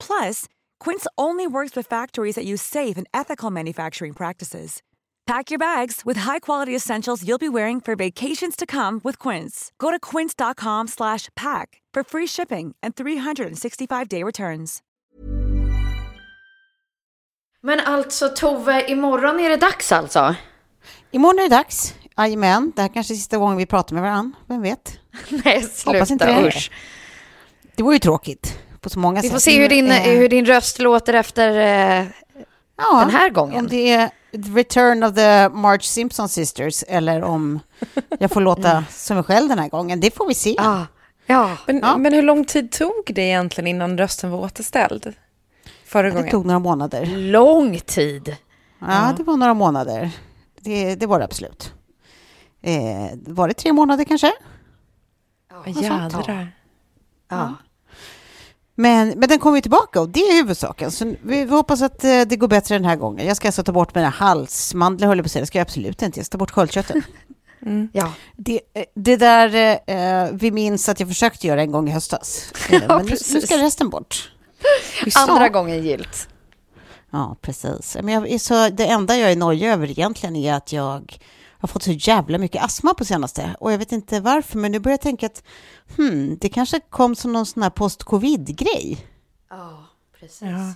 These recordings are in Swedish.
Plus, Quince only works with factories that use safe and ethical manufacturing practices. Pack your bags with high-quality essentials you'll be wearing for vacations to come with Quince. Go to quince.com slash pack for free shipping and 365-day returns. Men alltså Tove, imorgon är det dags alltså? Imorgon är det dags. Jajamän, det här kanske är sista gången vi pratar med varandra. Vem vet? Nej, Hoppas inte sluta det. usch. Det vore ju tråkigt på så många Vi sätt. får se hur din, Eh, hur din röst låter efter eh, ja, den här gången. Om det är The Return of the Marge Simpson Sisters eller om jag får låta som mig själv den här gången. Det får vi se. Ja, ja. Men, Ja. men hur lång tid tog det egentligen innan rösten var återställd? Förra Det gången? tog några månader. Lång tid. Ja, det var några månader. Det, det var det absolut. Eh, var det tre månader kanske? Jädrar. Ja. Men, men den kommer ju tillbaka och det är huvudsaken. Så vi, vi hoppas att eh, det går bättre den här gången. Jag ska alltså ta bort mina halsmandlar, höll jag på att säga. Det ska jag absolut inte. Jag ska ta bort sköldkörteln. ja. Det, eh, det där eh, vi minns att jag försökte göra en gång i höstas. Ja, men nu, nu ska resten bort. Andra gången gilt. Ja, precis. Men jag så, det enda jag är nojig över egentligen är att jag har fått så jävla mycket astma på senaste. Och jag vet inte varför, men nu börjar jag tänka att hmm, det kanske kom som någon sån här post-covid-grej. Ja, precis. Ja.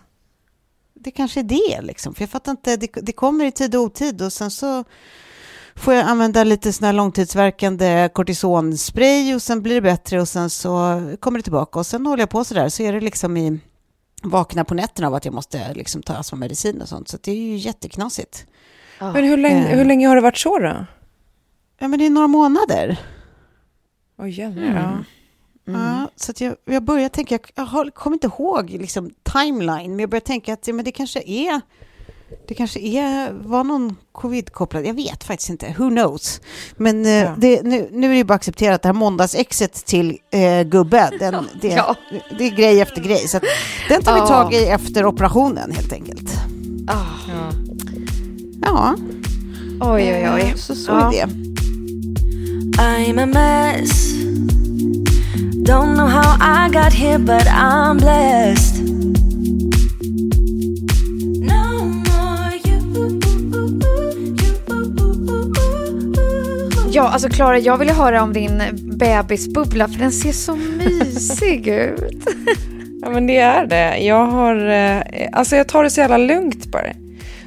Det kanske är det, liksom. För jag fattar inte, det, det kommer i tid och otid och sen så får jag använda lite sån här långtidsverkande kortisonspray och sen blir det bättre och sen så kommer det tillbaka och sen håller jag på så där så är det liksom i vakna på nätterna av att jag måste liksom ta astmamedicin och sånt så det är ju jätteknasigt. Men hur länge, Eh. hur länge har det varit så då? Ja men det är några månader. Oj, jävlar. Ja. Ja, så att jag, jag börjar tänka, jag, jag kommer inte ihåg liksom, timeline, men jag börjar tänka att ja, men det kanske är det kanske är, var någon covid-kopplad, jag vet faktiskt inte, who knows. Men eh, Ja. det, nu, nu är det ju bara accepterat, det här måndagsexet till eh, gubbe, den, det, Ja. det är grej efter grej. Så att den tar vi Ja. tag i efter operationen helt enkelt. Ah, Ja. Ja, oj, oj, oj. eh, så, så Ja. är det. I'm a mess. Don't know how I got here, but I'm blessed. No more you. Ja, alltså Klara, jag vill ju höra om din bebisbubbla, för den ser så mysig ut. ja, men det är det. Jag har, eh, alltså jag tar det så jävla lugnt bara.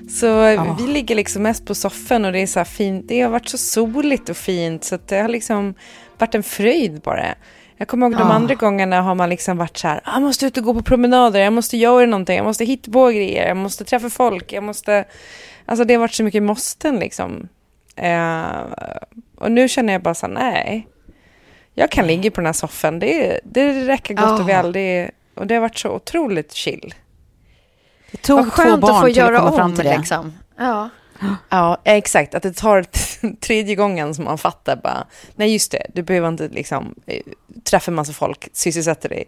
Så vi ligger liksom mest på soffan och det är så här fint. Det har varit så soligt och fint så att det har liksom varit en fröjd bara. Jag kommer ihåg de Ja. andra gångerna har man liksom varit så här, "Ah, jag måste ut och gå på promenader, jag måste göra någonting, jag måste hitta på grejer, jag måste träffa folk, jag måste... Alltså det har varit så mycket måsten liksom. Eh, och nu känner jag bara så här, nej. Jag kan ligga på den här soffan, det, det räcker gott Ja. och väl. Det, och det har varit så otroligt chill. Det tog Vad två skönt barn att få göra att om till det. liksom. Ja. Ja, exakt. Att det tar tredje gången som man fattar bara, nej just det, du behöver inte liksom eh, träffa en massa folk, sysselsätta dig.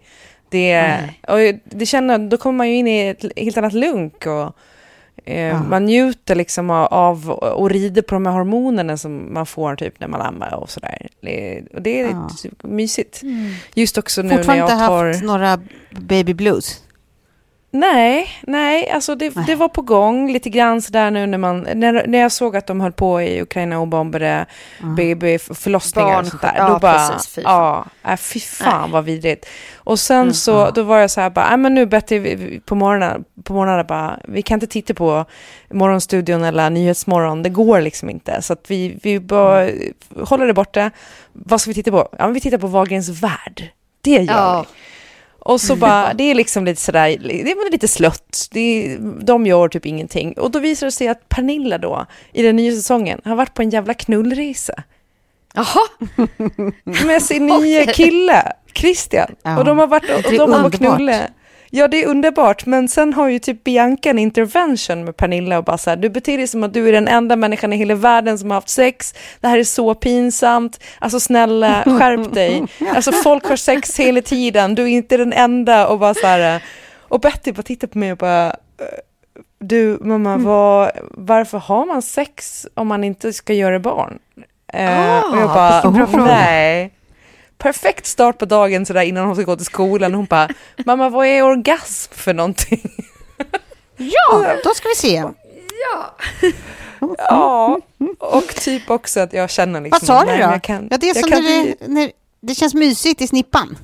Det, och det känner, då kommer man ju in i ett helt annat lunk och Eh, Man njuter liksom av, av och rider på de här hormonerna som man får typ när man ammar och sådär. Det, och det är Ja. typ mysigt. Just också nu när Fortfarande jag inte tar... haft några baby blues? Nej, nej, alltså det, det var på gång lite grann sådär nu när man, när, när jag såg att de höll på i Ukraina och bombade babyförlossningar och Barn- sånt där. ja, då bara, precis, fy ja, äh, fy fan vad vidrigt. Och sen så, då var jag så här bara, nej men nu Betty, på morgonen, på morgonen bara, vi kan inte titta på Morgonstudion eller Nyhetsmorgon, det går liksom inte. Så att vi, vi bara håller det borta. Vad ska vi titta på? Ja, men vi tittar på Wahlgrens värld. Det gör Ja. vi. Och så bara, det är liksom lite sådär, det är lite slött. Det är, de gör typ ingenting. Och då visar det sig att Pernilla då, i den nya säsongen, har varit på en jävla knullresa. Jaha, Med sin nya kille, Christian. Ja. Och de har varit och, och de har underbart. Ja, det är underbart, men sen har ju typ Bianca en intervention med Pernilla och bara så här, du beter dig som att du är den enda människan i hela världen som har haft sex, det här är så pinsamt, alltså snälla, skärp dig, alltså folk har sex hela tiden, du är inte den enda och bara så här, och Betty bara tittar på mig och bara, "Eh, du mamma, vad, varför har man sex om man inte ska göra barn? Eh, och jag bara, bra fråga. nej. Perfekt start på dagen sådär innan hon ska gå till skolan. Hon bara, mamma vad är orgasm för någonting? Ja, då ska vi se. Ja, och typ också att jag känner liksom... Vad sa du då? kan- ja, det är jag som kan när bli- när det känns mysigt i snippan.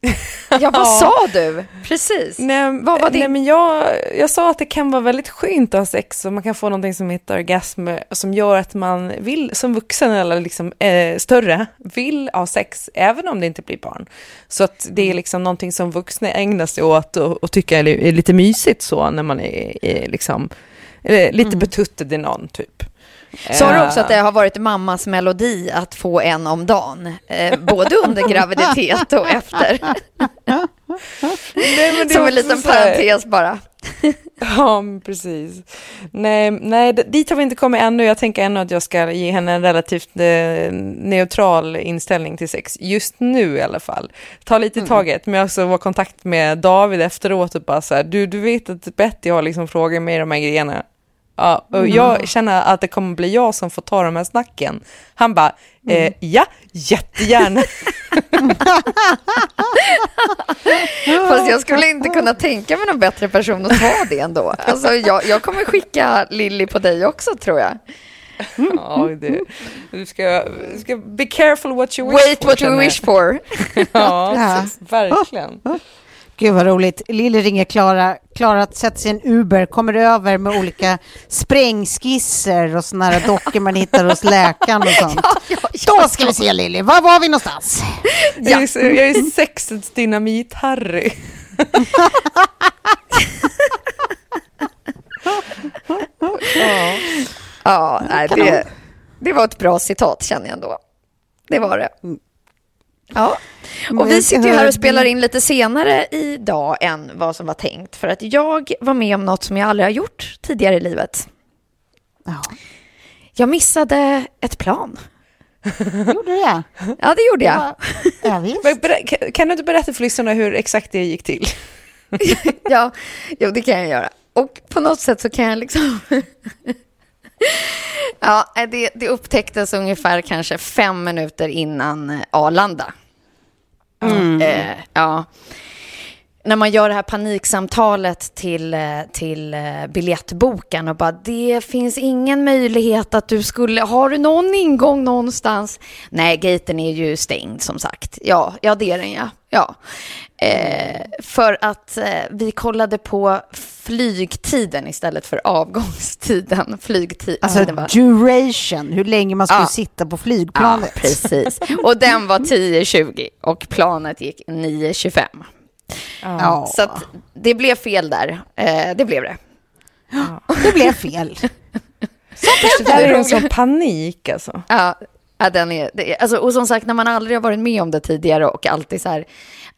ja vad sa du? Precis. Nej, Vad var det? nej men jag, jag sa att det kan vara väldigt skönt att ha sex och man kan få någonting som heter orgasm som gör att man vill, som vuxen eller liksom eh, större, vill ha sex även om det inte blir barn. Så att det är liksom någonting som vuxna ägnar sig åt och, och tycker är, lite mysigt så när man är, är liksom eh, lite betuttad i någon typ. Sa du Eh, också att det har varit mammas melodi att få en om dagen? Eh, både under graviditet och efter. nej, Som en liten parentes bara. Ja, precis. Nej, nej, dit har vi inte kommit ännu. Jag tänker ännu att jag ska ge henne en relativt eh, neutral inställning till sex. Just nu i alla fall. Ta lite i taget. Men jag också var i kontakt med David efteråt och bara så här, du, du vet att Betty har liksom frågat mig de här grejerna. Ja, och jag känner att det kommer bli jag som får ta de här snacken. Han bara, eh, ja, jättegärna. Fast jag skulle inte kunna tänka mig någon bättre person att ta det ändå. Alltså, jag, jag kommer skicka Lilly på dig också tror jag. ja, det, du, ska, du ska be careful what you wish Wait for, what känner you wish for. Ja, Ja. verkligen. Gud vad roligt. Lille ringer Klara. Klara sätter sig i en Uber, kommer över med olika sprängskisser och sådana här dockor man hittar hos läkaren och sånt. Då ska vi se Lilly, var var vi någonstans? Jag, är, jag är sexets dynamit-Harry. ja. Ja, nej, det, det var ett bra citat känner jag ändå. Det var det. Ja, och vi sitter ju här och spelar in lite senare idag än vad som var tänkt. För att jag var med om något som jag aldrig har gjort tidigare i livet. Ja, Jag missade ett plan. gjorde det? Ja, det gjorde jag. Ja, kan- Kan du inte berätta för lyssnarna hur exakt det gick till? Ja, jo, det kan jag göra. Och på något sätt så kan jag liksom... ja, det, det upptäcktes ungefär kanske fem minuter innan eh, Arlanda. Eh, ja. När man gör det här paniksamtalet till, eh, till eh, biljettbokaren och bara det finns ingen möjlighet att du skulle, har du någon ingång någonstans? Nej, gaten är ju stängd som sagt. Ja, ja det är den ja. ja. Eh, för att eh, vi kollade på flygtiden istället för avgångstiden. Flygtid, Alltså var- duration, hur länge man skulle Ja. sitta på flygplanet. Ja, precis. Och den var 10.20 och planet gick 9.25. Ja, Så att det blev fel där. Eh, det blev det. det blev fel. Det där är en sån panik alltså. Ja, ja den är, det, alltså, och som sagt, när man aldrig har varit med om det tidigare och alltid så här,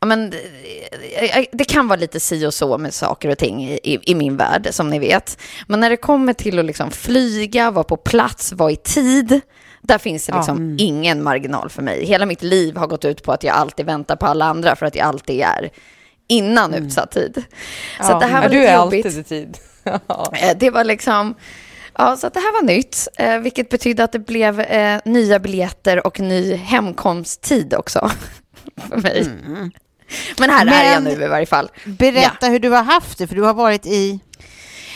ja, men, det, det kan vara lite si och så med saker och ting i, i, i min värld, som ni vet. Men när det kommer till att liksom flyga, vara på plats, vara i tid, där finns det liksom ingen marginal för mig. Hela mitt liv har gått ut på att jag alltid väntar på alla andra för att jag alltid är innan utsatt tid. Så att det här var men du lite är jobbigt. alltid i tid. Eh, Det var liksom, ja så det här var nytt, eh, vilket betydde att det blev eh, nya biljetter och ny hemkomsttid också för mig. Men här är jag Men- nu i varje fall. Berätta hur du har haft det, för du har varit i...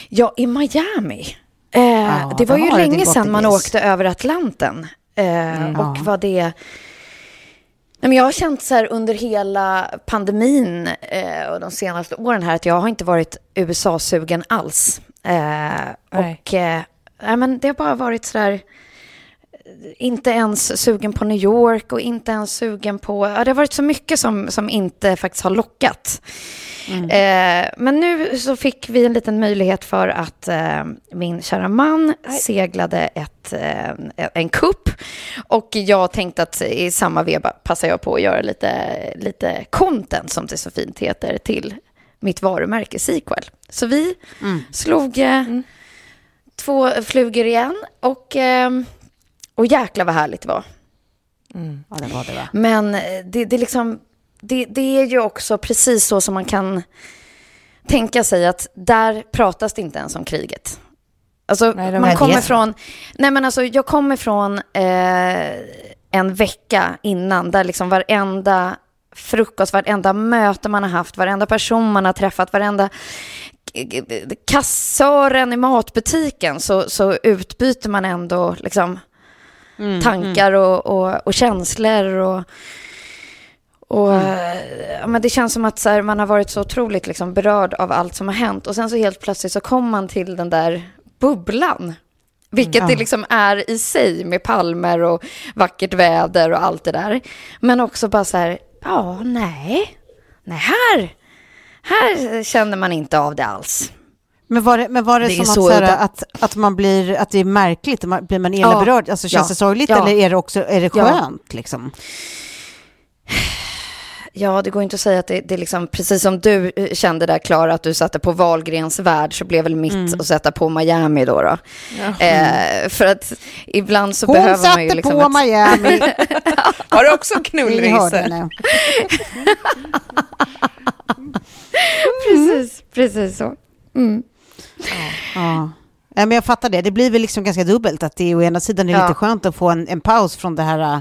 Ja, i Miami. Eh, Ja, det var ju det länge sedan man åkte över Atlanten. Eh, Och Ja. vad det... Nej, men jag har känt så här under hela pandemin eh, och de senaste åren här att jag har inte varit USA-sugen alls. Eh, och eh, nej, men det har bara varit så där inte ens sugen på New York och inte ens sugen på... Ja, det har varit så mycket som, som inte faktiskt har lockat. Eh, men nu så fick vi en liten möjlighet för att eh, min kära man seglade ett, eh, en kupp. Och jag tänkte att i samma veva passar jag på att göra lite, lite content, som det så fint heter, till mitt varumärke Sequel. Så vi slog eh, två flugor igen och, eh, och jäkla vad härligt det var. Ja, det var det va? Men eh, det, det, är liksom, det, det är ju också precis så som man kan tänka sig att där pratas det inte ens om kriget. Alltså, Nej, man kommer från, nej men alltså jag kommer från eh, en vecka innan där liksom varenda frukost, varenda möte man har haft, varenda person man har träffat, varenda kassören i matbutiken så, så utbyter man ändå liksom tankar Och, och, och känslor och, och eh, ja, men det känns som att så här, man har varit så otroligt liksom, berörd av allt som har hänt och sen så helt plötsligt så kommer man till den där bubblan. Vilket det liksom är i sig med palmer och vackert väder och allt det där. Men också bara så här, ja, nej, nej, här, här känner man inte av det alls. Men var det, men var det, Det som att, så här, udda. att, att man blir, att det är märkligt, Man- blir man illa Ja. berörd? Alltså känns Ja. det sorgligt Ja. eller är det också, är det Ja. skönt liksom? Ja, det går inte att säga att det, det är liksom precis som du eh, kände där Klara, att du satte på Wahlgrens värld, så blev väl mitt Mm. att sätta på Miami då. då. Eh, för att ibland så Hon behöver satte man ju liksom... på ett- Miami. Har du också knullrisa? henne. Precis, precis så. Ja. Ja, men jag fattar det. Det blir väl liksom ganska dubbelt. Att det är å ena sidan är Ja. lite skönt att få en, en paus från det här äh,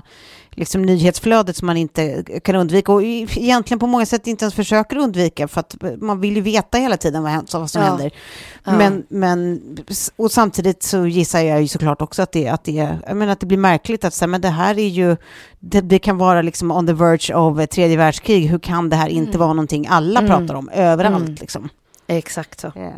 liksom, nyhetsflödet som man inte kan undvika. Och egentligen på många sätt inte ens försöker undvika. För att man vill ju veta hela tiden vad, vad som Ja. händer. Men, men, och samtidigt så gissar jag ju såklart också att det, att det, jag menar, att det blir märkligt att säga, men det här är ju, det, det kan vara liksom on the verge ett tredje världskrig. Hur kan det här inte Mm. vara någonting alla pratar om överallt? Liksom. Exakt så. Eh,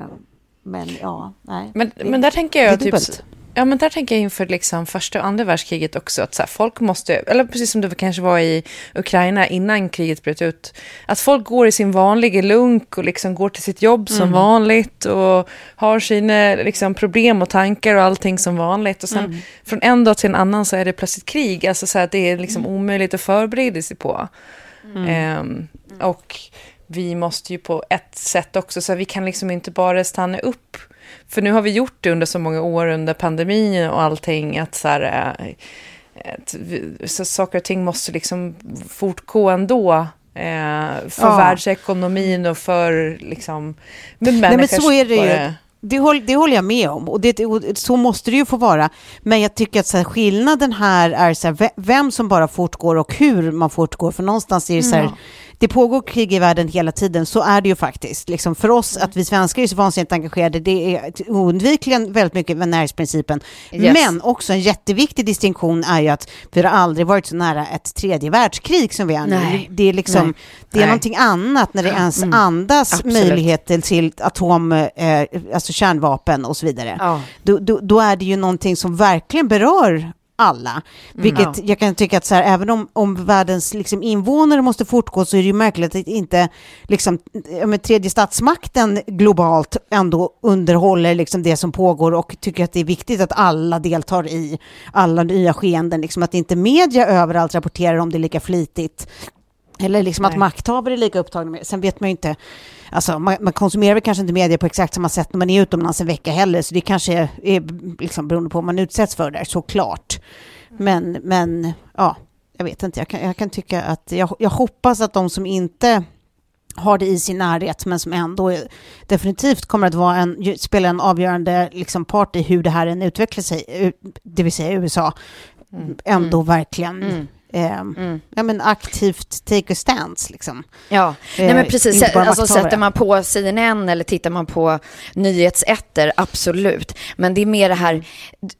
Men ja, nej. Men, Det- men där tänker jag typ... dubbelt. Ja, men där tänker jag inför liksom första och andra världskriget också att så här, folk måste, eller precis som det kanske var i Ukraina innan kriget bröt ut, att folk går i sin vanliga lunk och liksom går till sitt jobb som vanligt och har sina liksom, problem och tankar och allting som vanligt. Och sen från en dag till en annan så är det plötsligt krig, alltså så här, det är liksom omöjligt att förbereda sig på. Ehm, och vi måste ju på ett sätt också, så vi kan liksom inte bara stanna upp. För nu har vi gjort det under så många år under pandemin och allting, att så här, eh, att vi, så saker och ting måste liksom fortgå ändå. Eh, för Ja. världsekonomin och för liksom... Med Nej, men så är det ju. Det, håll, det håller jag med om och, det, och så måste det ju få vara. Men jag tycker att så här, skillnaden här är så här, ve- vem som bara fortgår och hur man fortgår. För någonstans är det så här, det pågår krig i världen hela tiden, så är det ju faktiskt. Liksom för oss, att vi svenskar är så vansinnigt engagerade, det är oundvikligen väldigt mycket med närhetsprincipen. Yes. Men också en jätteviktig distinktion är ju att vi har aldrig varit så nära ett tredje världskrig som vi är nu. Det är liksom, Nej. det är Nej. någonting annat när det ens andas Absolut. möjligheter till atom, eh, alltså kärnvapen och så vidare. Ja. Då, då, då är det ju någonting som verkligen berör alla. Vilket Ja. jag kan tycka att så här, även om, om världens liksom, invånare måste fortgå så är det ju märkligt att inte liksom, men, tredje statsmakten globalt ändå underhåller liksom, det som pågår och tycker att det är viktigt att alla deltar i alla nya skeenden. Liksom, att inte media överallt rapporterar om det lika flitigt. Eller liksom att makthavare är lika upptagna med Sen vet man ju inte, alltså man, man konsumerar väl kanske inte media på exakt samma sätt när man är utomlands en vecka heller, så det kanske är, är liksom beroende på vad man utsätts för där, såklart. Men, men ja, jag vet inte, jag kan, jag kan tycka att, jag, jag hoppas att de som inte har det i sin närhet men som ändå definitivt kommer att vara en, spela en avgörande liksom, part i hur det här än utvecklar sig, det vill säga USA, mm. ändå mm. verkligen mm eh, mm. ja, men aktivt take a stance. Liksom. Ja, Nej, men eh, precis. Alltså, sätter man på CNN eller tittar man på nyhetsätter, absolut. Men det är mer det här,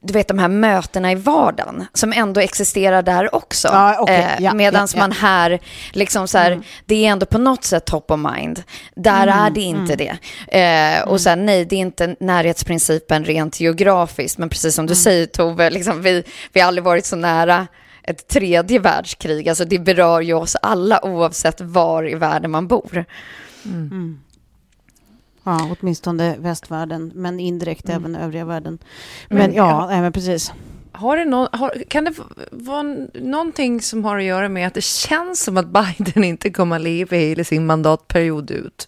du vet de här mötena i vardagen som ändå existerar där också. Ja, okay. eh, ja, Medan ja, man här, liksom så här, mm. det är ändå på något sätt top of mind. Där mm, är det inte mm. det. Eh, och mm. sen nej, det är inte närhetsprincipen rent geografiskt, men precis som du mm. säger Tove, liksom, vi, vi har aldrig varit så nära ett tredje världskrig. Alltså det berör ju oss alla oavsett var i världen man bor. Mm. Mm. Ja, åtminstone västvärlden, men indirekt mm. även övriga världen. Men, men ja, ja, men precis. Har det någon, har, kan det vara någonting som har att göra med att det känns som att Biden inte kommer att leva hela sin mandatperiod ut?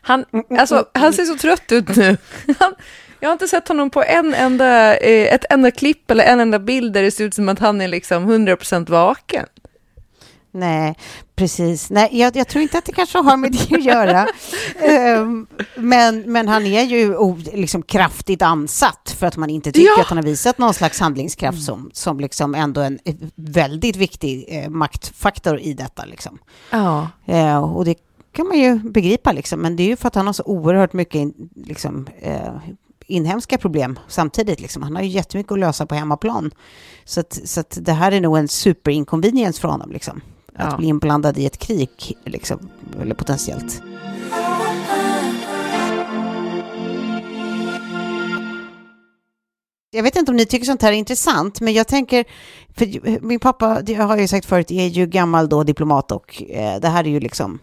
Han, alltså, han ser så trött ut nu. Han, jag har inte sett honom på en enda, eh, ett enda klipp eller en enda bild där det ser ut som att han är liksom 100% vaken. Nej, precis. Nej, jag, jag, tror inte att det kanske har med det att göra. um, men, men han är ju liksom kraftigt ansatt för att man inte tycker ja. att han har visat någon slags handlingskraft som, som liksom ändå en väldigt viktig eh, maktfaktor i detta. Liksom. Ja. Uh, och det kan man ju begripa, liksom, men det är ju för att han har så oerhört mycket liksom, eh, inhemska problem samtidigt. Liksom. Han har ju jättemycket att lösa på hemmaplan. Så, att, så att det här är nog en superinconvenience för honom. Liksom. Att ja. bli inblandad i ett krig, liksom, eller potentiellt. Jag vet inte om ni tycker sånt här är intressant, men jag tänker, för min pappa, det har jag ju sagt förut, är ju gammal då diplomat och eh, det här är ju liksom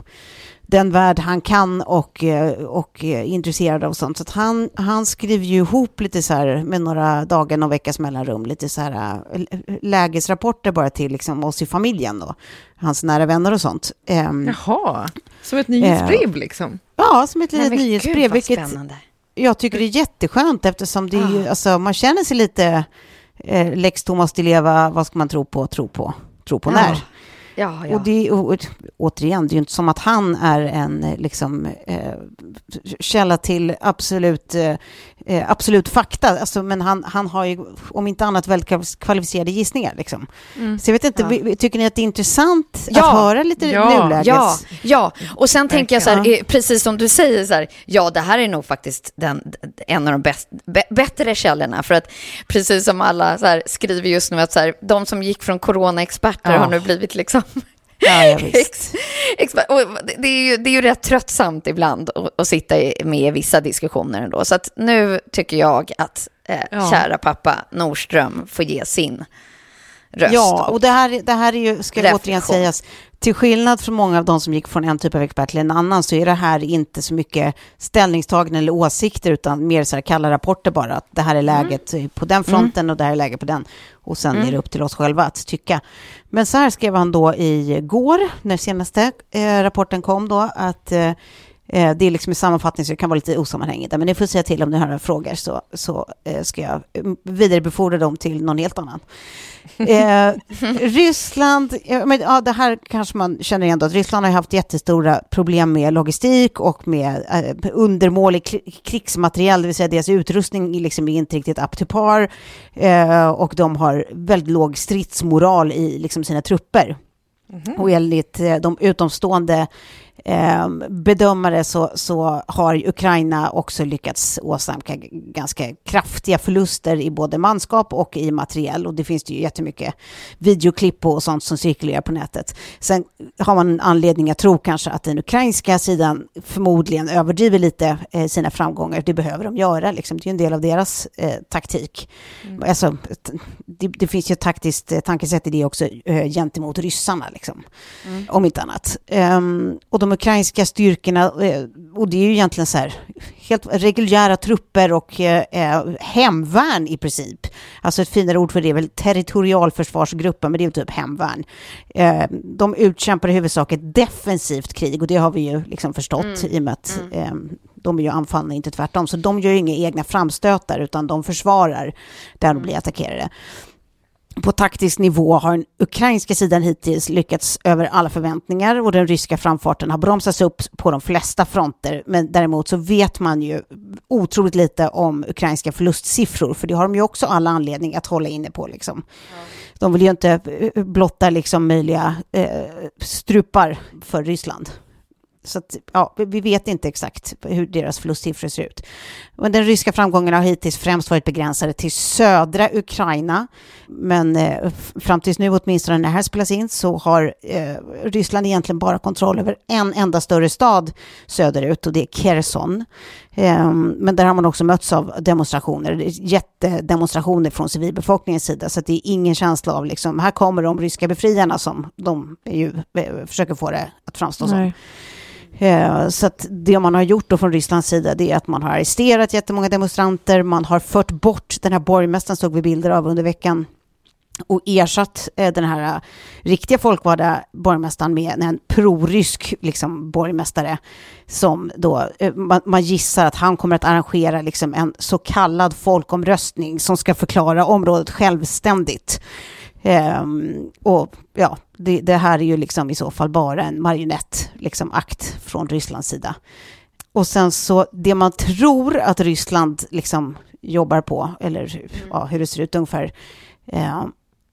den värld han kan och, eh, och är intresserad av sånt. Så att han, han skriver ju ihop lite så här med några dagar, någon veckas mellanrum, lite så här eh, lägesrapporter bara till liksom oss i familjen då, hans nära vänner och sånt. Um, Jaha, som ett nyhetsbrev uh, liksom? Ja, som ett litet nyhetsbrev. Gud, vilket spännande. jag tycker det är jätteskönt eftersom det är ah. alltså, man känner sig lite eh, Lex Thomas Di Leva, vad ska man tro på, tro på, tro på när. Ja, ja. Och det och, återigen, det är ju inte som att han är en liksom, eh, källa till absolut, eh, absolut fakta. Alltså, men han, han har ju, om inte annat, väldigt kvalificerade gissningar. Liksom. Mm. Så jag vet inte, ja. tycker ni att det är intressant att höra lite ja. nuläget? Ja, ja. och sen tänker jag så här, precis som du säger, så här, ja, det här är nog faktiskt den, en av de bäst, bättre källorna. För att precis som alla så här, skriver just nu att så här, de som gick från coronaexperter har nu blivit liksom Ja, ja, det, är ju, det är ju rätt tröttsamt ibland att, sitta med i vissa diskussioner ändå. Så nu tycker jag att eh, ja. kära pappa Nordström får ge sin röst. Ja, och det här, det här är ju, ska reflektion. återigen sägas, till skillnad från många av de som gick från en typ av expert till en annan så är det här inte så mycket ställningstagande eller åsikter utan mer så här kalla rapporter bara. Att det här är mm. läget mm. på den fronten mm. och det här är läget på den. Och sen mm. är det upp till oss själva att tycka. Men så här skrev han då igår, när senaste eh, rapporten kom då, att eh, eh det är liksom en sammanfattning så det kan vara lite osammanhängigt. Men ni får säga till om ni har några frågor så, så eh, ska jag vidarebefordra dem till någon helt annan. Eh, Ryssland, men, ja, det här kanske man känner igen då, att Ryssland har haft jättestora problem med logistik och med eh, undermålig krigsmateriel, det vill säga deras utrustning liksom är inte riktigt up to par eh, och de har väldigt låg stridsmoral i liksom, sina trupper. Mm -hmm. Och enligt eh, de utomstående eh, bedömare så, så har Ukraina också lyckats åsamka ganska kraftiga förluster i både manskap och i materiell. Och det finns det ju jättemycket videoklipp och sånt som cirkulerar på nätet. Sen har man anledning att tro kanske att den ukrainska sidan förmodligen överdriver lite eh, sina framgångar. Det behöver de göra, liksom. det är en del av deras eh, taktik. Mm. Alltså, det, det, finns ju ett taktiskt eh, tankesätt i det också eh, gentemot ryssarna, liksom. Mm. om inte annat. Um, och de ukrainska styrkorna, eh, och det är ju egentligen så här, helt reguljära trupper och eh, eh, hemvärn i princip. Alltså ett finare ord för det är väl territorialförsvarsgruppen, men det är typ hemvärn. De utkämpar i huvudsak ett defensivt krig och det har vi ju liksom förstått mm. i och med att mm. de är ju anfallna, inte tvärtom. Så de gör ju inga egna framstötar utan de försvarar där de blir attackerade på taktisk nivå har den ukrainska sidan hittills lyckats över alla förväntningar och den ryska framfarten har bromsats upp på de flesta fronter. Men däremot så vet man ju otroligt lite om ukrainska förlustsiffror, för det har de ju också alla anledning att hålla inne på. Liksom. Ja. De vill ju inte eh, blotta liksom möjliga eh, strupar för Ryssland. Så att, ja, vi vet inte exakt hur deras förlustsiffror ser ut. Men den ryska framgången har hittills främst varit begränsade till södra Ukraina. Men eh, fram tills nu, åtminstone när det här spelas in, så har eh, Ryssland egentligen bara kontroll över en enda större stad söderut och det är Kherson. Eh, men där har man också mötts av demonstrationer, jättedemonstrationer från civilbefolkningens sida. Så det är ingen känsla av liksom, här kommer de ryska befriarna som de ju, eh, försöker få det att framstå som. Nej. som. Eh, så att det man har gjort då från Rysslands sida det är att man har arresterat jättemånga demonstranter, man har fört bort den här borgmästaren såg vi bilder av under veckan och ersatt eh, den här eh, riktiga folkvalda borgmästaren med en prorysk liksom, borgmästare som då, man, man, gissar att han kommer att arrangera liksom, en så kallad folkomröstning som ska förklara området självständigt. Um, och ja, det, det, här är ju liksom i så fall bara en marionettakt liksom, från Rysslands sida. Och sen så det man tror att Ryssland liksom jobbar på, eller mm. ja, hur det ser ut ungefär, eh,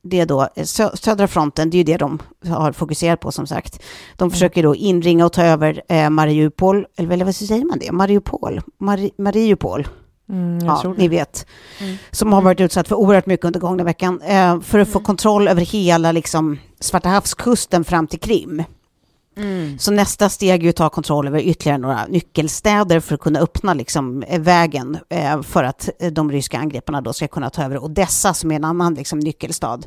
det är då sö södra fronten, det är ju det de har fokuserat på som sagt. De mm. försöker då inringa och ta över eh, Mariupol, eller, eller vad säger man det? Mariupol? Mari Mariupol? Mm, ja, ni vet. Mm. Som har varit utsatt för oerhört mycket under gångna veckan. Eh, för att få mm. kontroll över hela liksom, Svarta havskusten fram till Krim. Mm. Så nästa steg är att ta kontroll över ytterligare några nyckelstäder för att kunna öppna liksom, eh, vägen eh, för att eh, de ryska angreparna då ska kunna ta över Odessa som är en annan liksom, nyckelstad.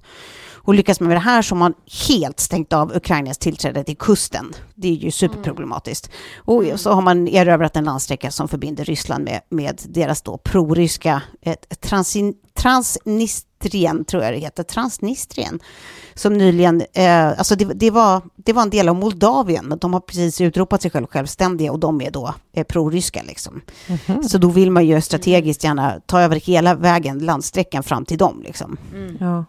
Och lyckas man med det här så har man helt stängt av Ukrainas tillträde till kusten. Det är ju superproblematiskt. Och mm. så har man erövrat en landsträcka som förbinder Ryssland med, med deras då proryska transin, Transnistrien, tror jag det heter, Transnistrien, som nyligen, eh, alltså det, det, var, det var en del av Moldavien, men de har precis utropat sig själva självständiga och de är då eh, proryska liksom. Mm -hmm. Så då vill man ju strategiskt gärna ta över hela vägen, landsträckan fram till dem liksom. Mm. Ja.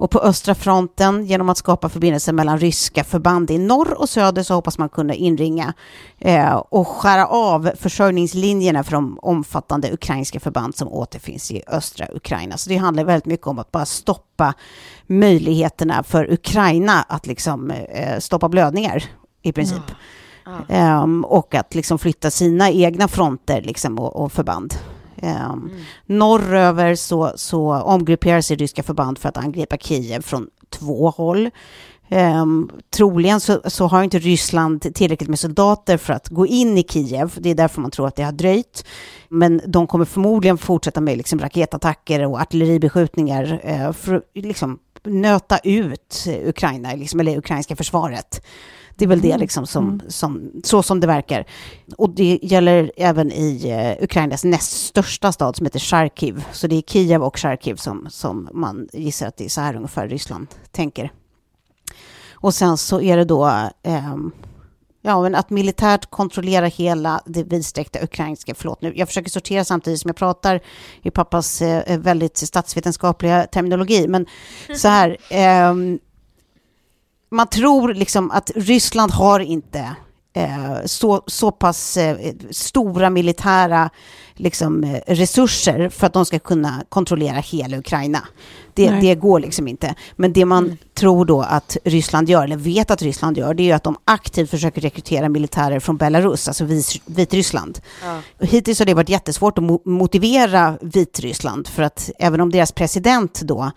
Och på östra fronten, genom att skapa förbindelser mellan ryska förband i norr och söder, så hoppas man kunna inringa eh, och skära av försörjningslinjerna för de omfattande ukrainska förband som återfinns i östra Ukraina. Så det handlar väldigt mycket om att bara stoppa möjligheterna för Ukraina att liksom eh, stoppa blödningar i princip. Mm. Mm. Um, och att liksom flytta sina egna fronter liksom, och, och förband. Um, mm. Norröver så, så omgrupperar sig ryska förband för att angripa Kiev från två håll. Um, troligen så, så, har inte Ryssland tillräckligt med soldater för att gå in i Kiev. Det är därför man tror att det har dröjt. Men de kommer förmodligen fortsätta med liksom raketattacker och artilleribeskjutningar uh, för att liksom, nöta ut Ukraina, liksom, eller ukrainska försvaret. Det är väl det mm. liksom som, mm. som, så som det verkar. Och det gäller även i uh, Ukrainas näst största stad som heter Charkiv. Så det är Kiev och Charkiv som, som man gissar att det är så här ungefär Ryssland tänker. Och sen så är det då um, Ja, men att militärt kontrollera hela det vidsträckta ukrainska, förlåt nu, jag försöker sortera samtidigt som jag pratar i pappas eh, väldigt statsvetenskapliga terminologi, men så här, eh, man tror liksom att Ryssland har inte så, så pass eh, stora militära liksom, eh, resurser för att de ska kunna kontrollera hela Ukraina. Det, det går liksom inte. Men det man mm. tror då att Ryssland gör, eller vet att Ryssland gör, det är ju att de aktivt försöker rekrytera militärer från Belarus, alltså Vitryssland. Ja. Hittills har det varit jättesvårt att mo motivera Vitryssland, för att även om deras president då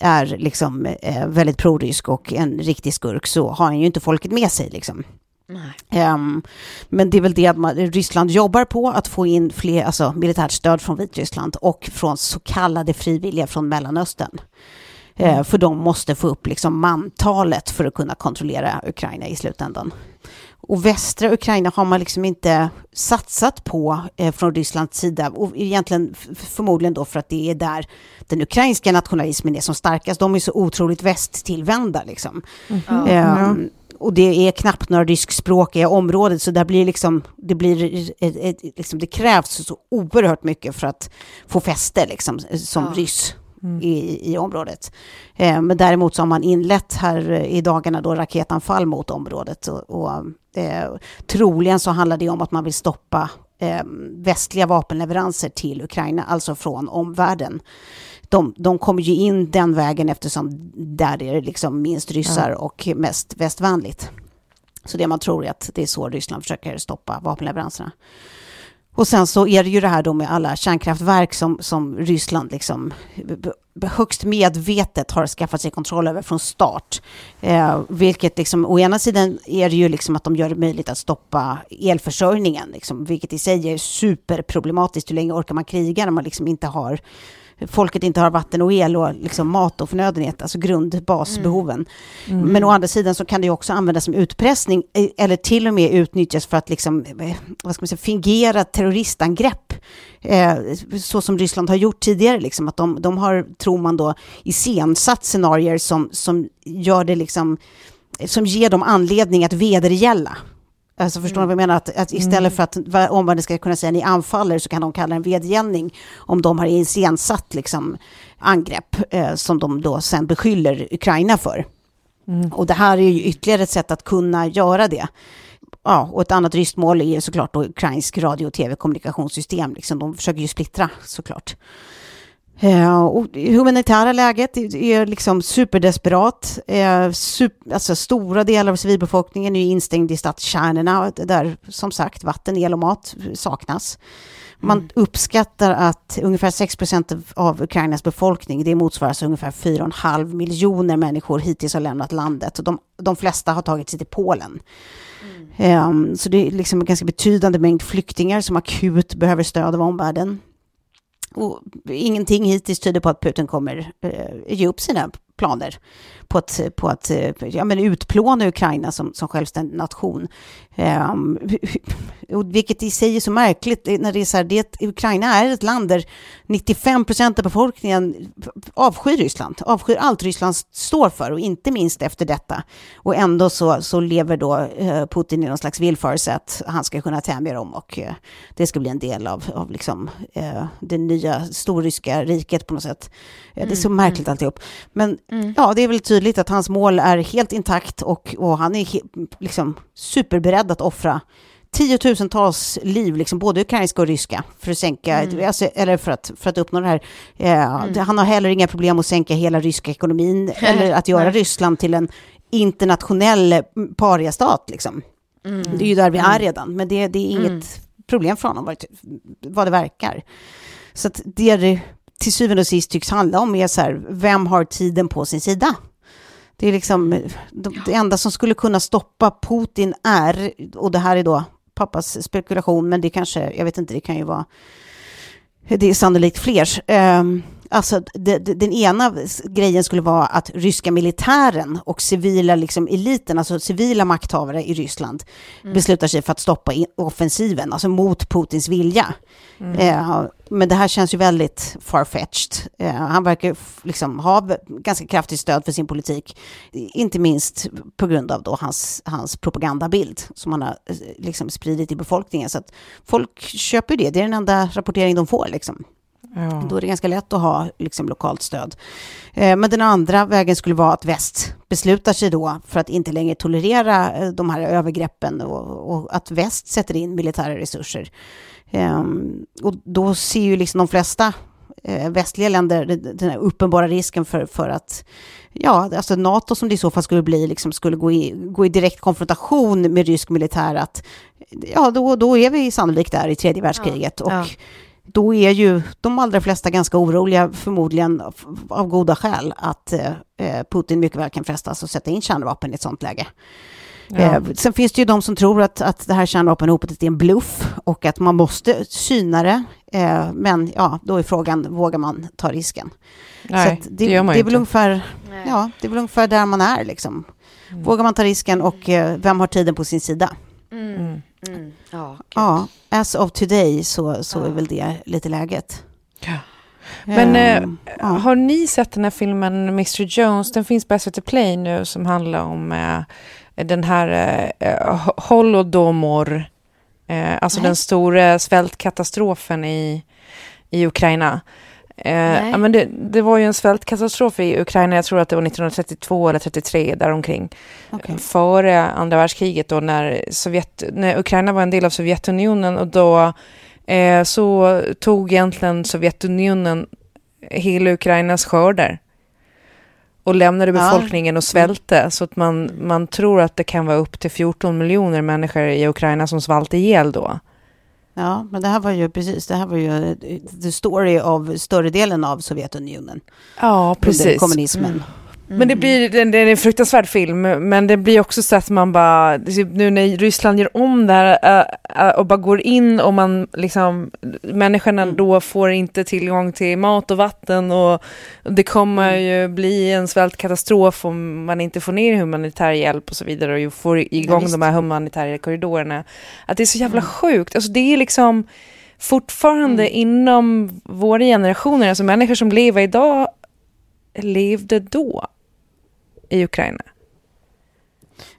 är liksom eh, väldigt prorysk och en riktig skurk, så har han ju inte folket med sig liksom. Um, men det är väl det att man, Ryssland jobbar på, att få in fler, alltså militärt stöd från Vitryssland och från så kallade frivilliga från Mellanöstern. Eh, mm. Uh, för de måste få upp liksom mantalet för att kunna kontrollera Ukraina i slutändan. Och västra Ukraina har man liksom inte satsat på eh, från Rysslands sida. Och egentligen förmodligen då för att det är där den ukrainska nationalismen är som starkast. De är så otroligt västtillvända liksom. Mm. Eh, och det är knappt några ryskspråkiga områden, så där blir liksom, det, blir ett, ett, liksom, det krävs så oerhört mycket för att få fäste liksom, som ja. ryss. i, i området. Eh, men däremot så har man inlett här i dagarna då raketanfall mot området. Och, och eh, troligen så handlar det om att man vill stoppa eh, västliga vapenleveranser till Ukraina, alltså från omvärlden. De, de kommer ju in den vägen eftersom där är det liksom minst ryssar ja. och mest västvänligt. Så det man tror är att det är så Ryssland försöker stoppa vapenleveranserna. Och sen så är det ju det här då med alla kärnkraftverk som, som Ryssland liksom högst medvetet har skaffat sig kontroll över från start. Eh, vilket liksom, å ena sidan är det ju liksom att de gör det möjligt att stoppa elförsörjningen, liksom, vilket i sig är superproblematiskt. Hur länge orkar man kriga när man liksom inte har folket inte har vatten och el och liksom mat och förnödenhet, alltså grundbasbehoven. Mm. Mm. Men å andra sidan så kan det också användas som utpressning eller till och med utnyttjas för att liksom, eh, vad ska man säga, fingera terroristangrepp. Eh, så som Ryssland har gjort tidigare, liksom, att de, de har, tror man då, iscensatt scenarier som, som gör det liksom, som ger dem anledning att vedergälla. Alltså förstår mm. ni vad jag menar? Att, att istället mm. för att omvärlden ska kunna säga ni anfaller så kan de kalla det en vedergällning om de har iscensatt liksom, angrepp eh, som de då sen beskyller Ukraina för. Mm. Och det här är ju ytterligare ett sätt att kunna göra det. Ja, och ett annat ryskt mål är såklart då ukrainsk radio och tv-kommunikationssystem. Liksom. De försöker ju splittra såklart. Eh, och humanitära läget är liksom superdesperat. Eh, super, alltså stora delar av civilbefolkningen är instängd i stadskärnorna där som sagt vatten, el och mat saknas. Man mm. uppskattar att ungefär 6 procent av Ukrainas befolkning, det motsvarar ungefär 4,5 miljoner människor hittills har lämnat landet. Och de, de flesta har tagit sig till Polen. Mm. Um, så det är liksom en ganska betydande mängd flyktingar som akut behöver stöd av omvärlden. Och ingenting hittills tyder på att Putin kommer eh, ge upp sina planer på att, på att eh, ja, men utplåna Ukraina som, som självständig nation. Um, vilket i sig är så märkligt när det är så här, det, Ukraina är ett land där 95 procent av befolkningen avskyr Ryssland, avskyr allt Ryssland står för och inte minst efter detta. Och ändå så, så lever då uh, Putin i någon slags villfarelse att han ska kunna tämja dem och det ska bli en del av, av liksom, det nya storryska riket på något sätt. Mm, det är så mm, märkligt mm. alltihop. Men mm. ja, det är väl tydligt att hans mål är helt intakt och, och han är liksom superberedd att offra tiotusentals liv, liksom både ukrainska och ryska, för att sänka, mm. alltså, eller för att, för att uppnå det här. Eh, mm. Han har heller inga problem att sänka hela ryska ekonomin, eller att göra Ryssland till en internationell pariastat. Liksom. Mm. Det är ju där vi är mm. redan, men det, det är inget mm. problem för honom, vad det verkar. Så att det det till syvende och sist tycks handla om är så här, vem har tiden på sin sida? Det är liksom, det enda som skulle kunna stoppa Putin är, och det här är då pappas spekulation, men det kanske, jag vet inte, det kan ju vara, det är sannolikt fler. eh, alltså, det, det, den ena grejen skulle vara att ryska militären och civila liksom, eliten, alltså civila makthavare i Ryssland, mm. beslutar sig för att stoppa offensiven, alltså mot Putins vilja. Mm. Eh, men det här känns ju väldigt farfetched. Eh, han verkar liksom ha ganska kraftigt stöd för sin politik, inte minst på grund av då hans, hans propagandabild som han har eh, liksom spridit i befolkningen. Så att folk köper det, det är den enda rapportering de får. Liksom. Ja. Då är det ganska lätt att ha liksom, lokalt stöd. Eh, men den andra vägen skulle vara att väst beslutar sig då för att inte längre tolerera eh, de här övergreppen och, och, att väst sätter in militära resurser. Eh, och då ser ju liksom de flesta eh, västliga länder den här uppenbara risken för, för att ja, alltså NATO som det i så fall skulle bli, liksom skulle gå i, gå i direkt konfrontation med rysk militär, att ja, då, då är vi sannolikt där i tredje världskriget. Ja, och ja då är ju de allra flesta ganska oroliga, förmodligen av goda skäl, att eh, Putin mycket väl kan frestas att sätta in kärnvapen i ett sånt läge. Ja. Eh, sen finns det ju de som tror att, att det här kärnvapenhotet är en bluff och att man måste syna det. Eh, men ja, då är frågan, vågar man ta risken? Nej, det, det, gör man det är väl ungefär, ja, det är väl ungefär där man är liksom. Mm. Vågar man ta risken och vem har tiden på sin sida? Mm. Mm. Ja, ja, as of today så, så ja. är väl det lite läget. Ja. Men um, eh, har ni sett den här filmen Mr Jones? Den finns på SVT Play nu som handlar om eh, den här eh, Holodomor, eh, alltså Nej. den stora svältkatastrofen i, i Ukraina. Eh, ja, men det, det var ju en svältkatastrof i Ukraina, jag tror att det var 1932 eller 33 däromkring. Okej. Före andra världskriget då när, Sovjet, när Ukraina var en del av Sovjetunionen och då eh, så tog egentligen Sovjetunionen hela Ukrainas skördar och lämnade Ja. befolkningen och svälte. Så att man, man tror att det kan vara upp till 14 miljoner människor i Ukraina som svalt ihjäl då. Ja, men det här var ju precis, det här var ju eh, the story av större delen av Sovjetunionen. Ja, Under precis. Men det blir det, det är en fruktansvärd film, men det blir också så att man bara, typ nu när Ryssland gör om det här äh, äh, och bara går in och man liksom, människorna Mm. då får inte tillgång till mat och vatten och det kommer Mm. ju bli en svältkatastrof om man inte får ner humanitär hjälp och så vidare och får igång visst. de här humanitära korridorerna. Att det är så jävla sjukt, alltså det är liksom fortfarande inom våra generationer, alltså människor som lever idag levde då i Ukraina.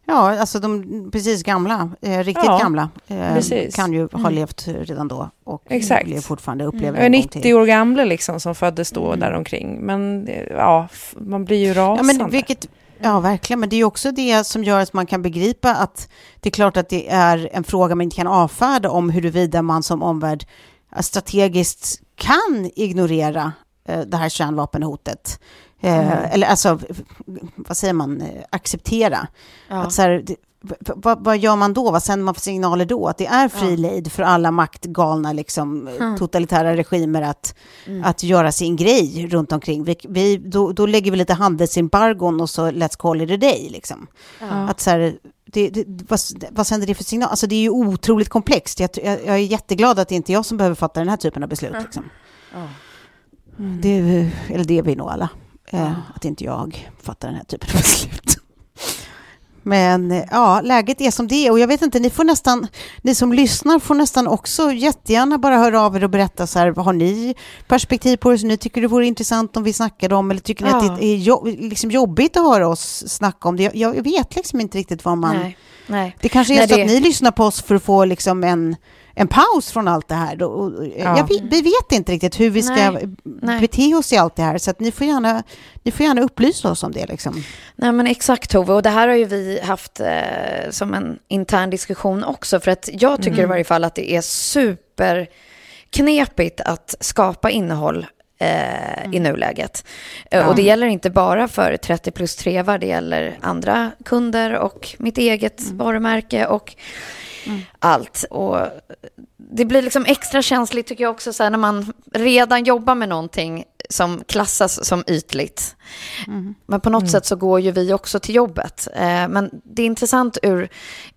Ja, alltså de precis gamla, eh, riktigt Ja, gamla, eh, kan ju ha Mm. levt redan då och Exakt. lever fortfarande upplever är en gång 90 till. år gamla liksom som föddes då däromkring. Men eh, ja, man blir ju Ja, rasande. men vilket, ja, verkligen. Men det är ju också det som gör att man kan begripa att det är klart att det är en fråga man inte kan avfärda om huruvida man som omvärld eh, strategiskt kan ignorera eh, det här kärnvapenhotet. Eh, Eller alltså, vad säger man, eh, acceptera. Ja. Att så här, det, vad, vad gör man då? Vad sänder man för signaler då? Att det är fri lejd för alla maktgalna liksom, totalitära regimer att, att göra sin grej runt omkring. Vi, vi, då, då lägger vi lite handelsembargon och så let's call it a day. Liksom. Att så här, det, det, vad, vad sänder det för signal? Alltså det är ju otroligt komplext. Jag, jag, jag är jätteglad att det inte är jag som behöver fatta den här typen av beslut. Liksom. Det, är- eller det är vi nog alla. Eh, att inte jag fattar den här typen av beslut. Men eh, ja, läget är som det är och jag vet inte, ni får nästan, ni som lyssnar får nästan också jättegärna bara höra av er och berätta så här, har ni perspektiv på det som ni tycker det vore intressant om vi snackade om eller tycker ni Ja. att det är jo, liksom jobbigt att höra oss snacka om det? Jag, jag vet liksom inte riktigt vad man... Nej, nej. Det kanske är Nej, så det- att ni lyssnar på oss för att få liksom en, en paus från allt det här. Ja. vet- vi vet inte riktigt hur vi ska Nej, nej. bete oss i allt det här, så att ni, får gärna, ni får gärna upplysa oss om det. Liksom. Nej men exakt Tove, och det här har ju vi haft eh, som en intern diskussion också, för att jag tycker i varje fall att det är superknepigt att skapa innehåll eh, i nuläget. Eh, Och det gäller inte bara för 30 plus trevar, det gäller andra kunder och mitt eget varumärke och allt. Och det blir liksom extra känsligt tycker jag också så här, när man redan jobbar med någonting som klassas som ytligt. Men på något sätt så går ju vi också till jobbet. Eh, men det är intressant ur,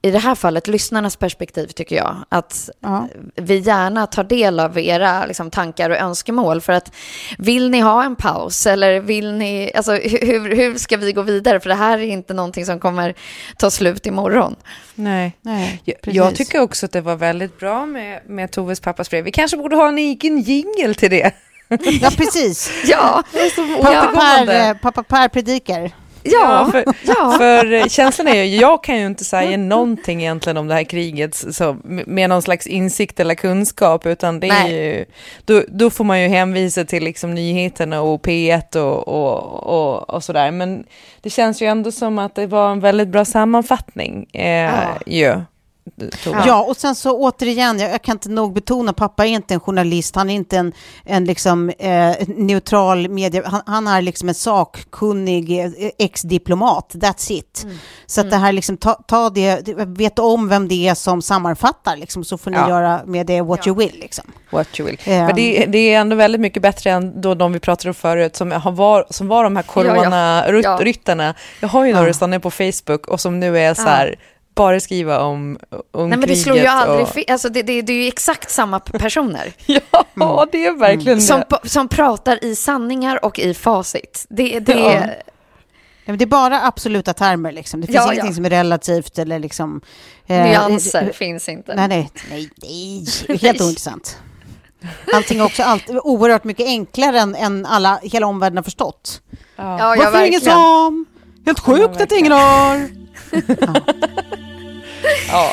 i det här fallet, lyssnarnas perspektiv tycker jag. Att Ja. vi gärna tar del av era liksom, tankar och önskemål. För att vill ni ha en paus eller vill ni, alltså hur, hur ska vi gå vidare? För det här är inte någonting som kommer ta slut imorgon. Nej. Nej, Jag, precis. jag tycker också att det var väldigt bra med, med Toves pappas brev. Vi kanske borde ha en egen jingel till det. Ja, precis. Ja, Pappa, Ja. per, eh, pappa Per predikar. ja, för, ja. för eh, känslan är ju, jag kan ju inte säga någonting egentligen om det här kriget så, med någon slags insikt eller kunskap, utan det är ju, då, då får man ju hänvisa till liksom nyheterna och P1 och, och, och, och sådär. Men det känns ju ändå som att det var en väldigt bra sammanfattning. Eh, Ja. ju, Tove. Ja. och sen så återigen, jag, jag kan inte nog betona, pappa är inte en journalist, han är inte en, en liksom, eh, neutral media, han, han är liksom en sakkunnig eh, ex-diplomat, that's it. Så att det här liksom, ta, ta det, vet om vem det är som sammanfattar, liksom, så får ni Ja. göra med det what you will. Liksom. What you will. Ehm. Men det, det är ändå väldigt mycket bättre än då de vi pratade om förut som, har var, som var de här Ja, ja. corona-ryttarna. Jag har ju några Ja. som är på Facebook och som nu är så här, bara skriva om, om Nej men det slår ju aldrig och... fel. Alltså det, det, det är ju exakt samma personer. Ja, det är verkligen Som, det. p- som pratar i sanningar och i facit. Det, det, Ja. Ja, men Det är bara absoluta termer, liksom. det finns Ja, ingenting ja. som är relativt eller liksom... eh, Nyanser eh, finns inte. Nej, nej, nej, nej. helt ointressant. Allting är också allt, oerhört mycket enklare än, än alla, hela omvärlden har förstått. Ja, ja, Varför ingen verkligen. som? Helt sjukt att ingen har. Ja.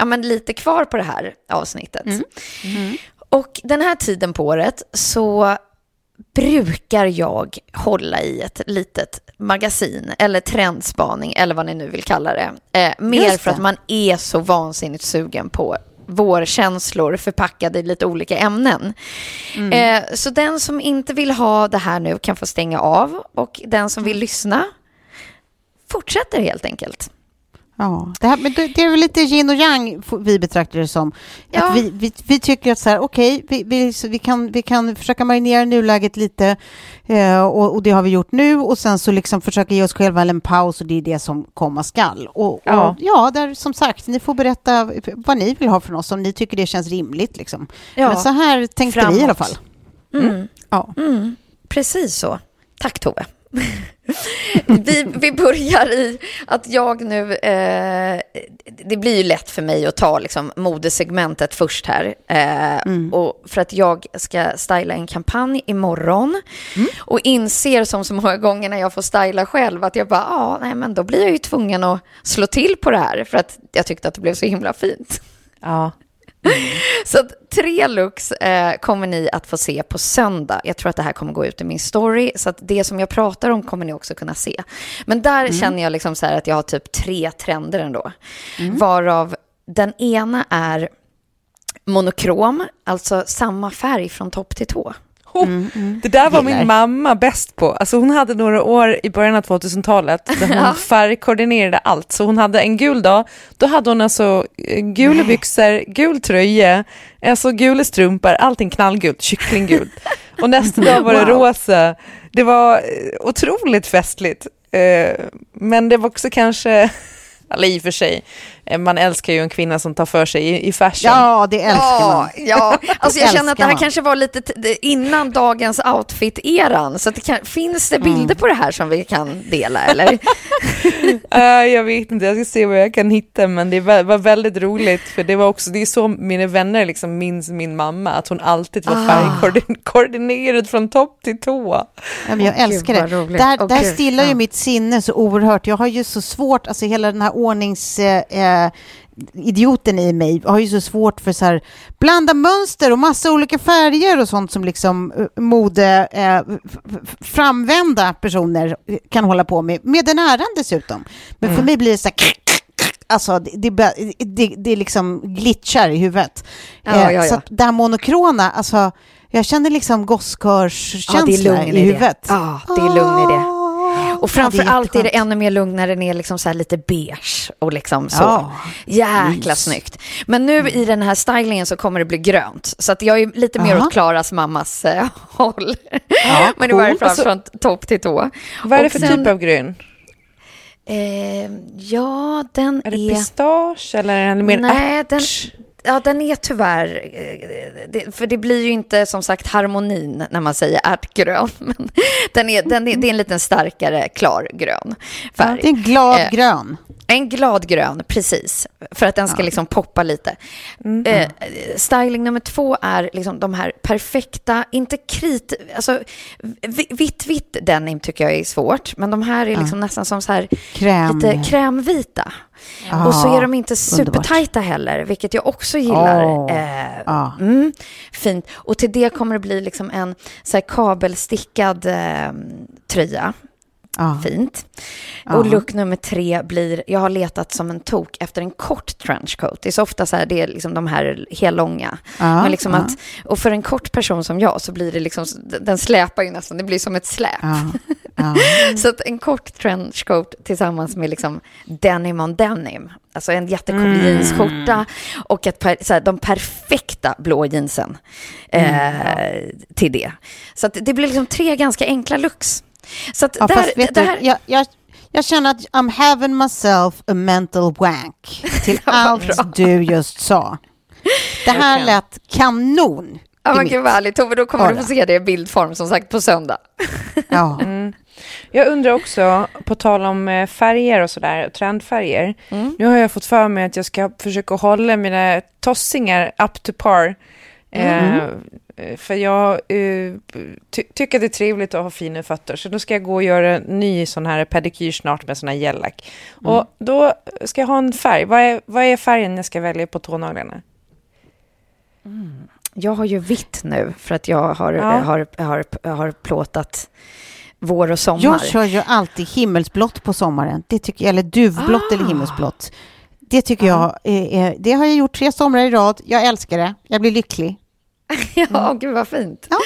ja, men lite kvar på det här avsnittet. Och den här tiden på året så brukar jag hålla i ett litet magasin eller trendspaning eller vad ni nu vill kalla det. Eh, mer för att man är så vansinnigt sugen på vårkänslor förpackade i lite olika ämnen. Eh, så den som inte vill ha det här nu kan få stänga av och den som vill lyssna fortsätter helt enkelt. Ja, det, här, men det, det är väl lite yin och yang vi betraktar det som. Ja. Att vi, vi, vi tycker att så här, okej, vi, vi, så vi, kan, vi kan försöka marinera nuläget lite eh, och, och det har vi gjort nu och sen så liksom försöka ge oss själva en paus och det är det som komma skall. Och, och Ja. ja, där, som sagt, ni får berätta vad ni vill ha från oss om ni tycker det känns rimligt. Liksom. Ja, Men så här tänkte vi i framåt. alla fall. Mm. Ja. Mm, precis så. Tack Tove. vi, vi börjar i att jag nu... Eh, det blir ju lätt för mig att ta liksom, modesegmentet först här. Eh, och för att jag ska styla en kampanj imorgon. Och inser som så många gånger när jag får styla själv att jag bara, ja, nej men då blir jag ju tvungen att slå till på det här. För att jag tyckte att det blev så himla fint. Ja. Så tre looks eh, kommer ni att få se på söndag. Jag tror att det här kommer gå ut i min story, så att det som jag pratar om kommer ni också kunna se. Men där känner jag liksom så att jag har typ tre trender ändå. Varav den ena är monokrom, alltså samma färg från topp till tå. Oh, Det där var Gillar. min mamma bäst på. Alltså hon hade några år i början av 2000-talet där hon färgkoordinerade allt. Så hon hade en gul dag, då hade hon alltså eh, gula byxor, gul tröja, alltså gula strumpor, allting knallgult, kycklinggult. Och nästa dag var det Wow. rosa. Det var eh, otroligt festligt. Eh, Men det var också kanske, eller i och för sig, man älskar ju en kvinna som tar för sig i, i fashion. ja, det älskar man. Ja, ja. Alltså jag känner att det här man. kanske var lite innan dagens outfit-eran. Så att det kan, finns det bilder på det här som vi kan dela eller? Eh, jag vet inte, jag ska se vad jag kan hitta, men det var, var väldigt roligt, för det var också, det är så mina vänner liksom minns min mamma, att hon alltid var Ah. färgkoordinerad från topp till tå. Ja, men jag Åh, älskar gud, det. roligt. Där, Åh, där gud, stillar ju ja. mitt sinne så oerhört. Jag har ju så svårt, alltså hela den här ordnings... Eh, eh, idioten i mig har ju så svårt för så här blanda mönster och massa olika färger och sånt som liksom eh, mode eh, framvända personer kan hålla på med, med den äran dessutom. Men för mig blir det så här Alltså det, det, det, det, liksom glitchar i huvudet. Ja, ja, Så ja. att det här monokrona, alltså Jag känner liksom Ja, gosskörskänsla lugn i i det. huvudet. Ja, det är lugn i det. Och framför ja, allt är det ännu mer lugn när den är liksom så lite beige och liksom så. Ja, Jäkla mys. snyggt. Men nu i den här stylingen så kommer det bli grönt. Så att jag är lite mer Aha. åt Klaras mammas eh, håll. Ja, Men varje coolt. fall Alltså- från topp till tå. Vad är det för sen- typ av grön? Eh, ja, den Är det är... pistage eller är den mer Nej, den? Ja, den är tyvärr... eh, Det, för det blir ju inte som sagt harmonin när man säger ärtgrön. Men den är, den är, det är en lite starkare klargrön Ja, färg. det är en glad Eh, grön. En glad grön, precis. För att den ska liksom poppa lite. Mm. Eh, styling nummer två är liksom de här perfekta, inte krit... Alltså, vi- vitt, vitt denim tycker jag är svårt. Men de här är liksom nästan som så här Kräm. lite krämvita. Ah, och så är de inte underbart. supertajta heller, vilket jag också gillar. Åh, Eh, ja. mm, fint. Och till det kommer det bli liksom en så kabelstickad eh, tröja. Ja. Fint. Ja. Och look nummer tre blir, jag har letat som en tok efter en kort trenchcoat. Det är så ofta så här, det är liksom de här hellånga. Ja, Men liksom att, och för en kort person som jag så blir det liksom, den släpar ju nästan, det blir som ett släp. Så att en kort trenchcoat tillsammans med liksom denim on denim, alltså en jättecool Mm. jeansskjorta och ett per, så här, de perfekta blå jeansen Mm. eh, till det. Så att det blir liksom tre ganska enkla looks. Så att Ja, där, fast vet det du, jag, jag, jag känner att I'm having myself a mental wank till allt bra. du just sa. Det här lät kanon. Ja, men gud vad härligt. Tove, då kommer du Bara. få se det i bildform som sagt på söndag. Ja. Jag undrar också, på tal om eh, färger och sådär, trendfärger. Mm. Nu har jag fått för mig att jag ska försöka hålla mina tossingar up to par. Mm. Eh, för jag eh, ty tycker att det är trevligt att ha fina fötter. Så då ska jag gå och göra en ny sån här pedikyr snart med sån här gellack. Mm. Och då ska jag ha en färg. Vad är, vad är färgen jag ska välja på tånaglarna? Jag har ju vitt nu för att jag har, Ja. har, har, har plåtat vår och sommar. Jag kör ju alltid himmelsblått på sommaren. Det tycker, eller duvblått Ah. eller himmelsblått. Det tycker jag, är, det har jag gjort tre somrar i rad. Jag älskar det. Jag blir lycklig. Ja, gud vad fint. Ja.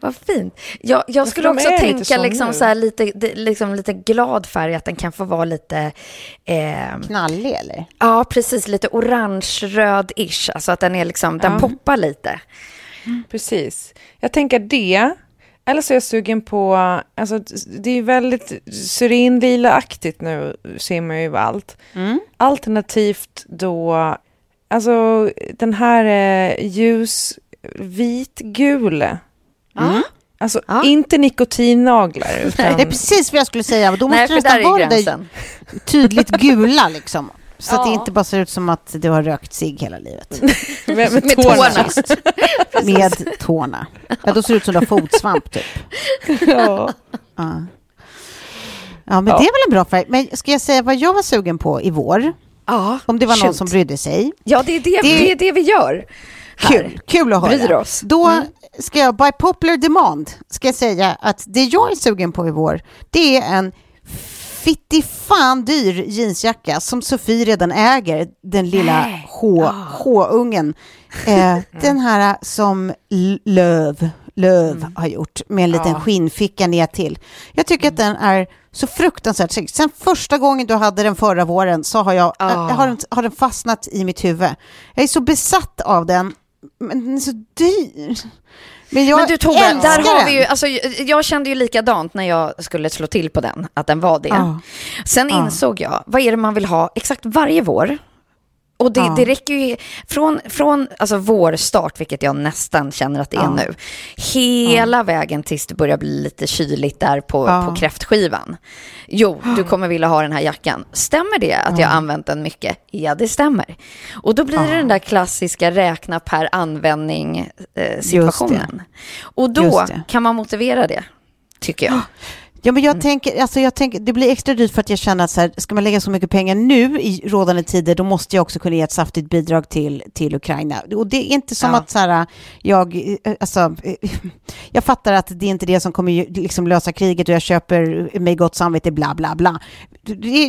Vad fint. Jag, jag skulle också lite tänka så liksom, så här, lite, liksom lite glad färg, att den kan få vara lite... Eh, Knallig eller? ja, precis. Lite orange-röd-ish. Alltså att den är liksom, den Ja. poppar lite. Precis. Jag tänker det. Eller så är jag sugen på, alltså det är väldigt syrenlila-aktigt nu, ser man ju överallt. Mm. Alternativt då, alltså den här eh, ljus vitgul. Ja. Alltså Ja. inte nikotinnaglar, utan Det är precis vad jag skulle säga. Då måste Nej, det nästan vara det tydligt gula liksom. Så att det Ja. inte bara ser ut som att du har rökt cigg hela livet. med, med, Med tårna. Med tårna. Ja, då ser det ut som du har fotsvamp typ. Ja. Ja. Ja, men Ja. det är väl en bra färg. Men ska jag säga vad jag var sugen på i vår? Ja, Om det var någon shoot. som brydde sig. Ja, det är det, Det- det... är det vi gör. här. Kul, kul att höra. Bryr oss. Då Mm. ska jag, by popular demand, ska jag säga att det jag är sugen på i vår, det är en fitti fan dyr jeansjacka som Sofie redan äger, den lilla Ah. H-ungen. Eh, den här som Löv, Löv Mm. har gjort med en liten Ja. skinnficka ner till. Jag tycker att den är så fruktansvärt snygg. Sen första gången du hade den förra våren så har, jag, Ah. har, den, har den fastnat i mitt huvud. Jag är så besatt av den, men den är så dyr. Men jag Men du Tove, där har den. vi ju, alltså, jag kände ju likadant när jag skulle slå till på den, att den var det. Ja. Sen Ja. insåg jag, vad är det man vill ha exakt varje vår? Och det, Ja. det räcker ju från, från alltså vårstart, vilket jag nästan känner att det är Ja. nu, hela vägen tills det börjar bli lite kyligt där på, Ja. på kräftskivan. Jo, du kommer vilja ha den här jackan. Stämmer det att jag använt den mycket? Ja, det stämmer. Och då blir det den där klassiska räkna per användning eh. Och då kan man motivera det, tycker jag. Ja, men jag, tänker, alltså jag tänker, det blir extra dyrt för att jag känner att så här, ska man lägga så mycket pengar nu i rådande tider, då måste jag också kunna ge ett saftigt bidrag till, till Ukraina. Och det är inte som Ja. att så här, jag, eh, alltså, eh, jag fattar att det är inte det som kommer liksom lösa kriget och jag köper med gott samvete, bla bla bla.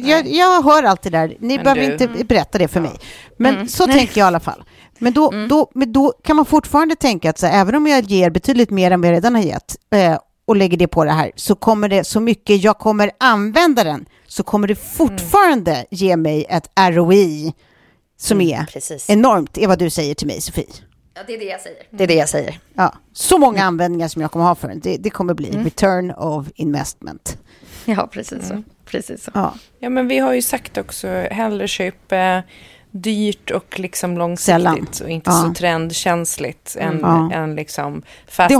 Jag, jag hör allt det där, ni Men behöver du- inte berätta det för mig. Men Mm. så tänker jag i alla fall. Men då, då, men då kan man fortfarande tänka att så här, även om jag ger betydligt mer än vad jag redan har gett eh, och lägger det på det här så kommer det så mycket jag kommer använda den så kommer det fortfarande ge mig ett ROI som är precis. enormt, är vad du säger till mig Sofie. Ja, det är det jag säger. Det är det jag säger. Ja, så många användningar som jag kommer ha för den. Det, det kommer bli return of investment. Ja, precis så. Precis så. Ja, Ja, men vi har ju sagt också, hellre köpa dyrt och liksom långsiktigt Sällan. och inte Ja. så trendkänsligt än, Ja. än liksom fast Det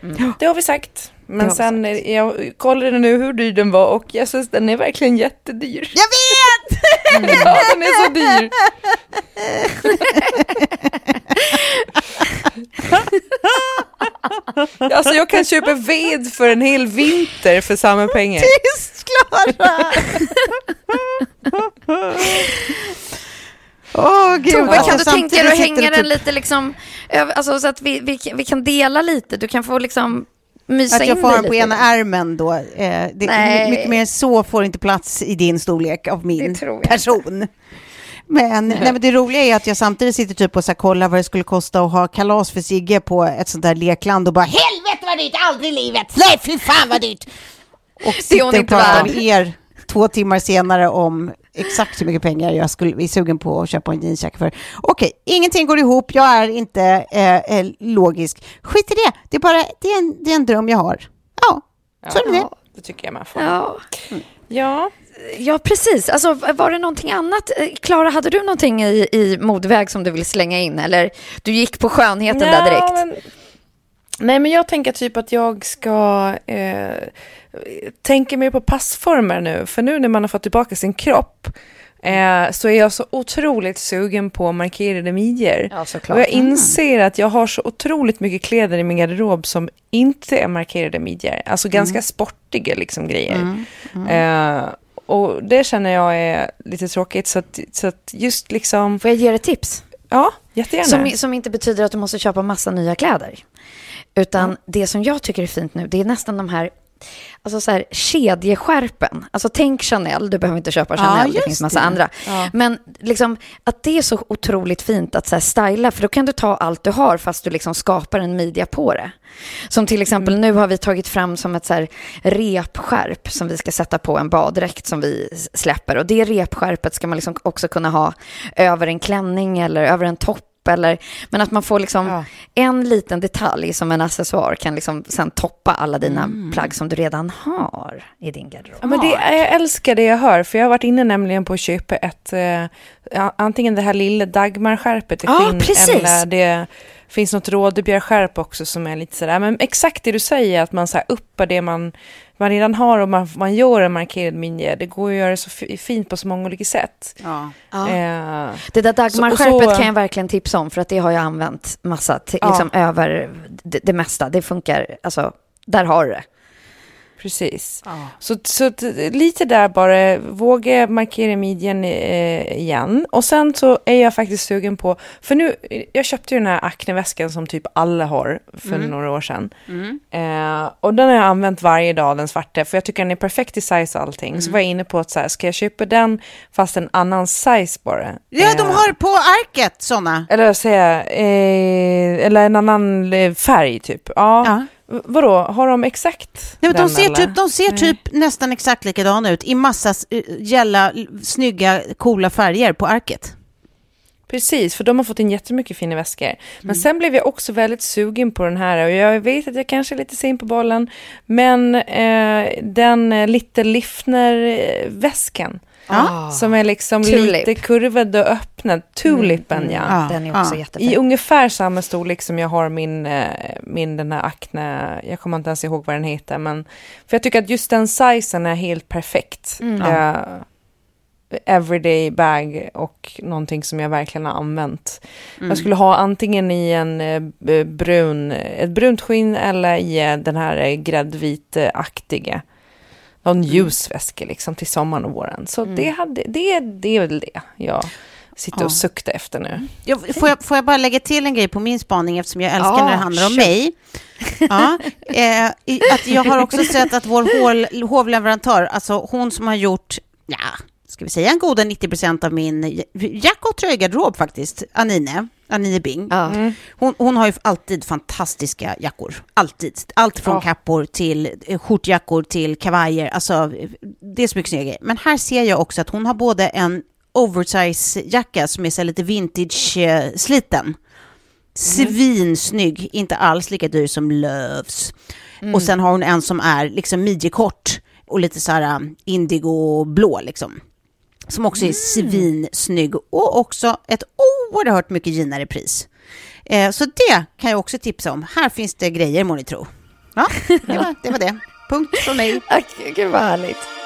fashion-grejer. Det har vi sagt. Men sen, eh, jag kollade nu hur dyr den var och jag syns den är verkligen jättedyr. Jag vet! ja, den är så dyr. alltså jag kan köpa ved för en hel vinter för samma pengar. Tyst Klara! Åh gud. Tove, alltså, kan du tänka dig att hänga den typ- lite liksom, alltså, så att vi, vi, vi kan dela lite? Du kan få liksom mysa Att jag får den på ena ärmen då. Eh, det, Nej. mycket mer så får inte plats i din storlek av min person. Men, nej, men det roliga är att jag samtidigt sitter typ och så här, kollar vad det skulle kosta att ha kalas för Sigge på ett sånt där lekland och bara helvete vad dyrt, aldrig i livet, nej fy fan vad dyrt. Och sitter och pratar med er två timmar senare om exakt hur mycket pengar jag skulle är sugen på att köpa en jeansjacka för. Okej, ingenting går ihop, jag är inte eh, eh, logisk. Skit i det, det är bara det är en, det är en dröm jag har. Ja, så är det. Ja. Det tycker jag man får. Ja. Ja. ja, precis. Alltså, var det någonting annat? Eh, Klara, hade du någonting i, i modväg som du vill slänga in? Eller du gick på skönheten där direkt? Men, nej, men jag tänker typ att jag ska eh, tänka mer på passformer nu. För nu när man har fått tillbaka sin kropp eh, så är jag så otroligt sugen på markerade midjor. Ja. Och jag inser att jag har så otroligt mycket kläder i min garderob som inte är markerade midjor. Alltså ganska sportiga liksom grejer. Eh, och det känner jag är lite tråkigt. Så att, så att just liksom, Får jag ge dig tips? ja, jättegärna. Som, som inte betyder att du måste köpa massa nya kläder. Utan det som jag tycker är fint nu, det är nästan de här, alltså så här kedjeskärpen. Alltså tänk Chanel, du behöver inte köpa Ja, Chanel, det just finns massa det. andra. Men liksom att det är så otroligt fint att så här styla, för då kan du ta allt du har fast du liksom skapar en midja på det. Som till exempel Mm. nu har vi tagit fram som ett så här repskärp som vi ska sätta på en baddräkt som vi släpper. Och det repskärpet ska man liksom också kunna ha över en klänning eller över en topp. Eller, men att man får liksom Ja. en liten detalj som en accessoar kan liksom sen toppa alla dina Mm. plagg som du redan har i din garderob. Ja, men det, jag älskar det jag hör, för jag har varit inne nämligen på att köpa ett, eh, antingen det här lilla Dagmarskärpet i skinn, precis. eller det finns något rådebjörskärp också som är lite sådär, men exakt det du säger, att man så här uppar det man, man redan har och man, man gör en markerad midja, det går att göra så fi- fint på så många olika sätt. Ja. Ja. Eh, Det där Dagmarskärpet Så- så- kan jag verkligen tipsa om för att det har jag använt massa, till, Ja. liksom över det, det mesta. Det funkar, alltså, där har du det. Precis. Så, så att, lite där bara, våga markera midjan eh, igen. Och sen så är jag faktiskt sugen på, för nu, jag köpte ju den här Acne-väskan som typ alla har för några år sedan. Eh, och den har jag använt varje dag, den svarta, för jag tycker den är perfekt i size och allting. Så var jag inne på att så här, ska jag köpa den fast en annan size bara? Ja, de Eh, har på arket sådana. Eller jag, eh, eller en annan eh, färg typ. Ja. Ja. Vadå, har de exakt Nej, men de ser, typ, de ser Nej. typ nästan exakt likadana ut i massa uh, gälla, snygga, coola färger på arket. Precis, för de har fått in jättemycket fina väskor. Men Mm. sen blev jag också väldigt sugen på den här och jag vet att jag kanske är lite sen på bollen. Men eh, den eh, Little Lifner-väskan Ah. som är liksom Tulip. lite kurvad och öppnad. Tulipen, ja. Ja, Den är också ja. jättefin. I ungefär samma storlek som jag har min, eh, min den här Acne, jag kommer inte ens ihåg vad den heter, men för jag tycker att just den sizen är helt perfekt. Mm. Eh, everyday bag och någonting som jag verkligen har använt. Jag skulle ha antingen i en eh, brun, ett brunt skinn eller i eh, den här eh, gräddvitaktiga. Någon ljusväska liksom till sommaren och våren. Så det, hade, det, det är väl det jag sitter Ja. och suktar efter nu. Jag, får, jag, får jag bara lägga till en grej på min spaning eftersom jag älskar Ja, när det handlar om kör. mig? Ja, eh, att jag har också sett att vår hov, hovleverantör, alltså hon som har gjort, ja, ska vi säga en goda 90 procent av min jack och tröjgarderob faktiskt, Anine, Anine Bing. Ja. Hon, hon har ju alltid fantastiska jackor. Alltid. Allt från Ja. kappor till eh, skjortjackor till kavajer. Alltså, det är så mycket snygga. Men här ser jag också att hon har både en oversize-jacka som är så lite vintage-sliten. Svinsnygg, inte alls lika dyr som Lööfs. Och sen har hon en som är liksom midjekort och lite så här um, indigo-blå liksom. Som också är svinsnygg och också ett oerhört mycket ginare pris. Eh, så det kan jag också tipsa om. Här finns det grejer må ni tro. Ja, det var det. Var det. Punkt från mig. Gud vad härligt.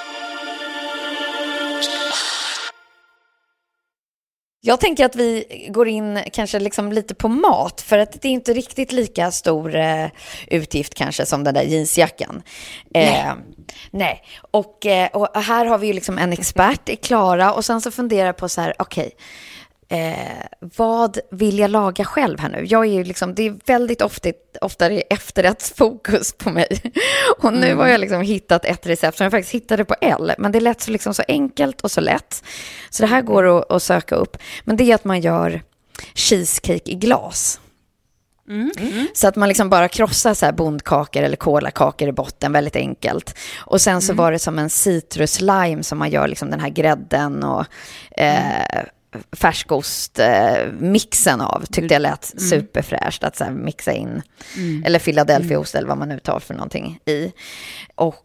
Jag tänker att vi går in kanske liksom lite på mat, för att det är inte riktigt lika stor eh, utgift kanske som den där jeansjackan. Eh, nej. Och, eh, och här har vi ju liksom en expert i Klara och sen så funderar jag på så här, okej, eh, vad vill jag laga själv här nu? Jag är ju liksom, det är väldigt ofta, oftare efterrättsfokus på mig. Och nu har jag liksom hittat ett recept som jag faktiskt hittade på L, men det lät så, liksom så enkelt och så lätt. Så det här går att, att söka upp. Men det är att man gör cheesecake i glas. Så att man liksom bara krossar så här bondkakor eller kolakakor i botten, väldigt enkelt. Och sen så var det som en citruslime som man gör liksom den här grädden och eh, färskostmixen av. Tyckte jag lät superfräscht att så här mixa in. Eller Philadelphiaost eller vad man nu tar för någonting i. Och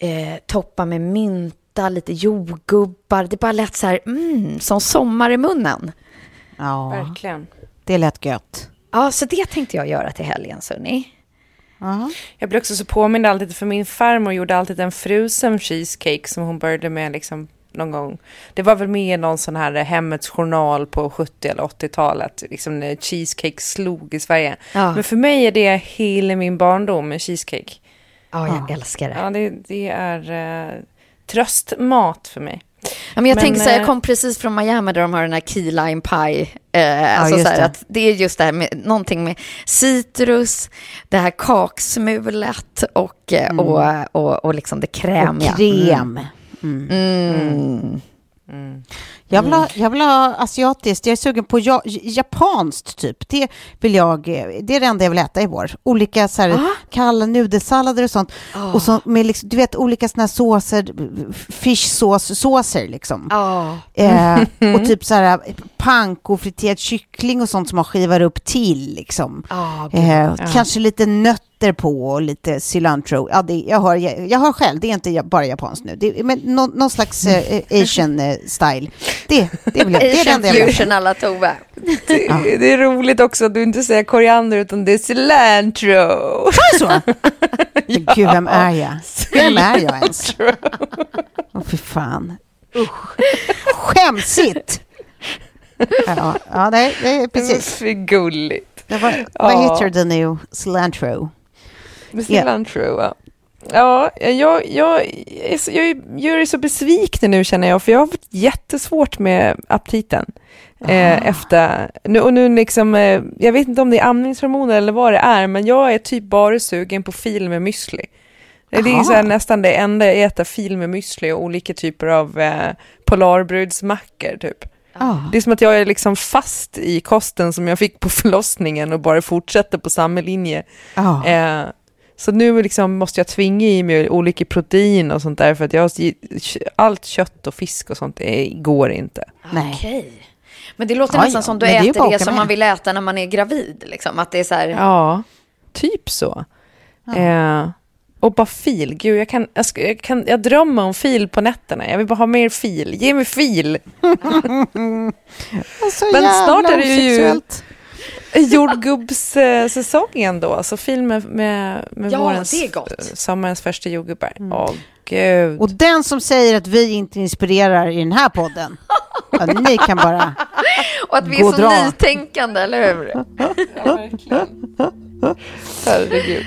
eh, toppa med mynta, lite jordgubbar. Det bara lät så här, mm, som sommar i munnen. Ja, Verkligen. det lät gött. Ja, så det tänkte jag göra till helgen, Sunni. Ja. Jag blir också så påmind alltid, för min farmor gjorde alltid en frusen cheesecake som hon började med liksom någon gång. Det var väl med i någon sån här Hemmets journal på 70 eller 80-talet, liksom när cheesecake slog i Sverige. Ja. Men för mig är det hela min barndom med cheesecake. Ja, jag älskar det. Ja, det, det är uh, tröstmat för mig. Ja, men jag Men, tänker så här, jag eh, kom precis från Miami där de har den här key lime pie. Eh, alltså just så här, det. att det är just det här med någonting med citrus, det här kaksmulet och, eh, och, och, och liksom det Och krämiga. krem. Mm. Mm. Jag, vill ha, jag vill ha asiatiskt, jag är sugen på ja, japanskt typ. Det, vill jag, det är det enda jag vill äta i vår. Olika så här, Ah. kalla nudelsallader och sånt. Och så med liksom, du vet olika såna här såser, fishsås-såser liksom. Ja. Eh, och typ så här panko, friterad kyckling och sånt som man skivar upp till liksom. Ja, gud. Eh, Kanske lite nötter på och lite cilantro. Ja, det, jag, hör, jag, jag hör själv, det är inte bara japanskt nu. Det, men nå, någon slags eh, asian eh, style. Det, det, vill jag, det är det Asian enda jag fusion alla Tove. Det, det är roligt också att du inte säger koriander utan det är cilantro. Så. Men Gud, vem är jag? Vem är jag ens? Åh, fy fan. Usch. Skämsigt! Ja, ja nej, det är precis. För gulligt. Det var, Ja. Vad heter det nu? Cilantro. Ja. cilantro, ja. Ja, jag, jag, är så- jag gör det så besviken nu känner jag, för jag har haft jättesvårt med aptiten. Eh, efter, nu, och nu liksom, eh, jag vet inte om det är amningshormoner eller vad det är, men jag är typ bara sugen på fil med müsli. Det är så här, nästan det enda jag äter, fil med müsli och olika typer av eh, polarbrudsmackor typ. Ja. Det är som att jag är liksom fast i kosten som jag fick på förlossningen och bara fortsätter på samma linje. Ja. Eh, så nu liksom måste jag tvinga i mig olika protein och sånt där för att jag allt kött och fisk och sånt det går inte. Nej. Okej. Men det låter Ja, nästan ja, som du det är äter det åka som med. man vill äta när man är gravid. Liksom. Att det är så här, Ja, typ så. Eh, och bara fil, gud jag kan, jag, jag kan, jag drömmer om fil på nätterna, jag vill bara ha mer fil, ge mig fil. Så Men snart är det ju- jordgubbssäsongen då, alltså film med, med, med Ja, vårens, det är gott. sommarens första jordgubbar. Åh gud. Och den som säger att vi inte inspirerar i den här podden, ja, ni kan bara... Och att vi är så dra. nytänkande, eller hur? Herregud.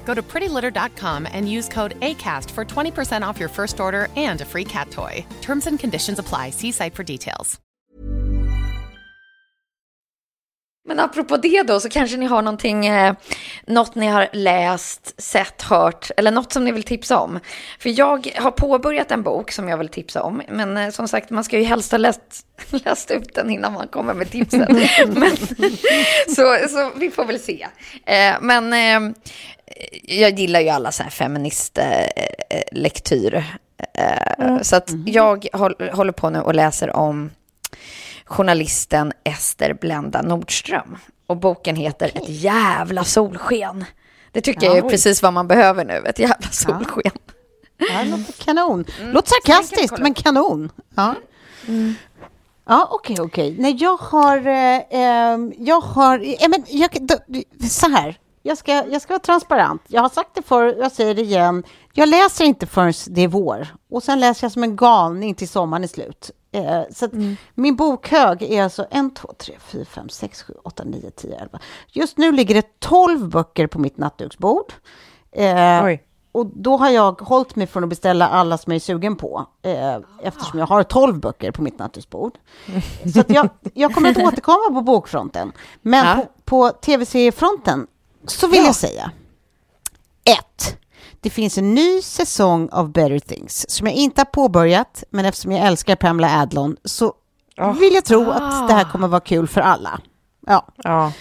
Go to prettylitter.com and use code ACAST for 20% off your first order and a free cat toy. Terms and conditions apply. See site for details. Men apropå det då, så kanske ni har någonting, eh, något ni har läst, sett, hört, eller något som ni vill tipsa om. För jag har påbörjat en bok som jag vill tipsa om, men eh, som sagt, man ska ju helst ha läst, läst ut den innan man kommer med tipsen. men, så, så vi får väl se. Eh, men eh, jag gillar ju alla så här feministlektyr. Eh, Så att jag håll, håller på nu och läser om journalisten Ester Blenda Nordström. Och boken heter Ett jävla solsken. Det tycker jag är Oj. precis vad man behöver nu, ett jävla solsken. Ja, det låter kanon. Mm. Låter kan jag sarkastiskt, men kanon. Ja. Ja, okej, okej. Nej, jag har... Eh, ehm, jag har... Eh, men jag, då, så här. Jag ska, jag ska vara transparent. Jag har sagt det förr, jag säger det igen. Jag läser inte förrän det är vår. Och sen läser jag som en galning till sommaren är slut. Eh, så att min bokhög är alltså 1, 2, 3, 4, 5, 6, 7, 8, 9, 10, 11. Just nu ligger det 12 böcker på mitt nattduksbord. Eh, och då har jag hållit mig från att beställa alla som jag är sugen på, eh, eftersom jag har 12 böcker på mitt nattduksbord. Så jag, jag kommer att återkomma på bokfronten. Men Ja. på, på tv-seriefronten så vill jag säga ett. Det finns en ny säsong av Better Things som jag inte har påbörjat, men eftersom jag älskar Pamela Adlon så vill jag tro att det här kommer vara kul för alla. Ja. Ja.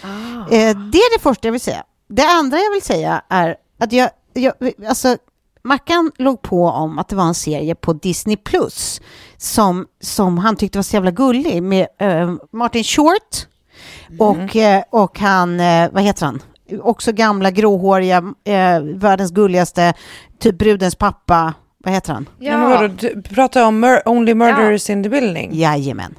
Eh, det är det första jag vill säga. Det andra jag vill säga är att jag, jag alltså, Mackan låg på om att det var en serie på Disney Plus som, som han tyckte var så jävla gullig med eh, Martin Short och, eh, och han, eh, vad heter han? Också gamla gråhåriga, eh, världens gulligaste, typ brudens pappa, vad heter han? Ja. Men vadå, du pratar om mur- Only Murders in the Building? Jajamän.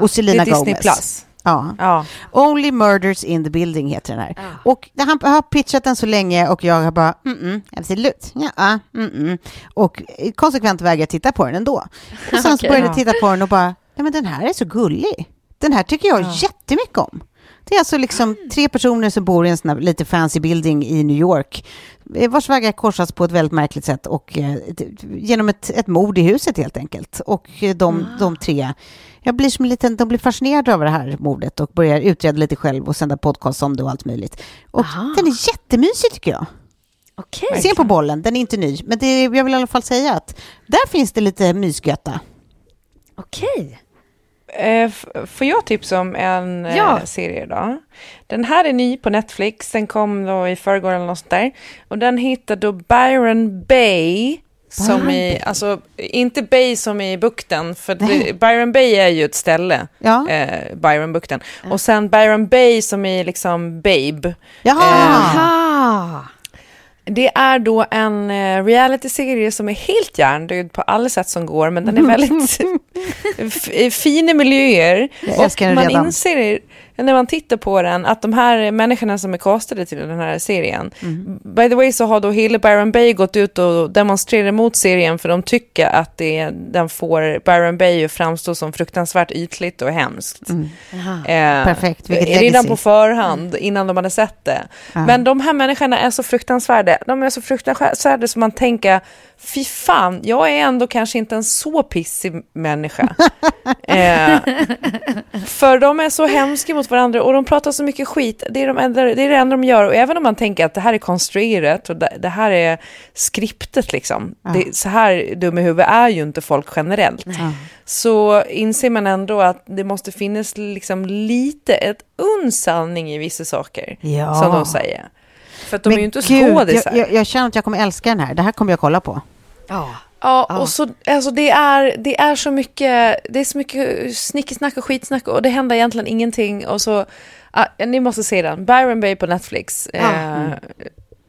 Och Selena Det är Disney Gomez. Plus. Ja. Ja. Only Murders in the Building heter den här. Och det, han har pitchat den så länge och jag har bara, mm, mm absolut, ja, mm, mm. Och konsekvent vägrar titta på den ändå. Och sen så Okej. började jag titta på den och bara, nej men den här är så gullig. Den här tycker jag jättemycket om. Det är alltså liksom tre personer som bor i en sån här lite fancy building i New York eh, vars vägar korsas på ett väldigt märkligt sätt och eh, genom ett, ett mord i huset helt enkelt. Och eh, de, de tre, jag blir som en liten, de blir fascinerade av det här mordet och börjar utreda lite själv och sända podcast om det och allt möjligt. Och den är jättemysig tycker jag. Okej. Se på bollen, den är inte ny, men det, jag vill i alla fall säga att där finns det lite mysgötta. Okej. Eh, får jag tipsa om en eh, Ja. serie då? Den här är ny på Netflix, den kom då i förrgår eller något sånt där. Och den heter då Byron Bay Som i, alltså, inte Bay som i bukten, för det, Byron Bay är ju ett ställe, Ja. eh, Byron-bukten. Och sen Byron Bay som i liksom Babe. Jaha. Eh. Det är då en eh, realityserie som är helt hjärndöd på alla sätt som går, men den är väldigt f- fina miljöer. Jag den man redan. inser när man tittar på den att de här människorna som är castade till den här serien, Mm. by the way så har då hela Byron Bay gått ut och demonstrerat mot serien för de tycker att det, den får Byron Bay att framstå som fruktansvärt ytligt och hemskt. Mm. Eh, Perfekt, vilket redan legacy. på förhand, innan de hade sett det. Ja. Men de här människorna är så fruktansvärda. De är så fruktansvärda som man tänker, fy fan, jag är ändå kanske inte en så pissig människa. eh, för de är så hemska mot varandra och de pratar så mycket skit. Det är, de enda, det är det enda de gör. Och även om man tänker att det här är konstruerat och det, här är skriptet liksom. Ja. Det, så här dum i huvudet är ju inte folk generellt. Så inser man ändå att det måste finnas liksom lite, ett uns sanning i vissa saker. Ja. Som de säger. För att de är Men ju inte skådisar. jag, jag, jag känner att jag kommer älska den här. Det här kommer jag kolla på. Ja. Ja, och så, alltså det, är, det är så mycket, det är så mycket snickesnack och skitsnack och det händer egentligen ingenting. Och så, ah, ni måste se den, Byron Bay på Netflix. Eh,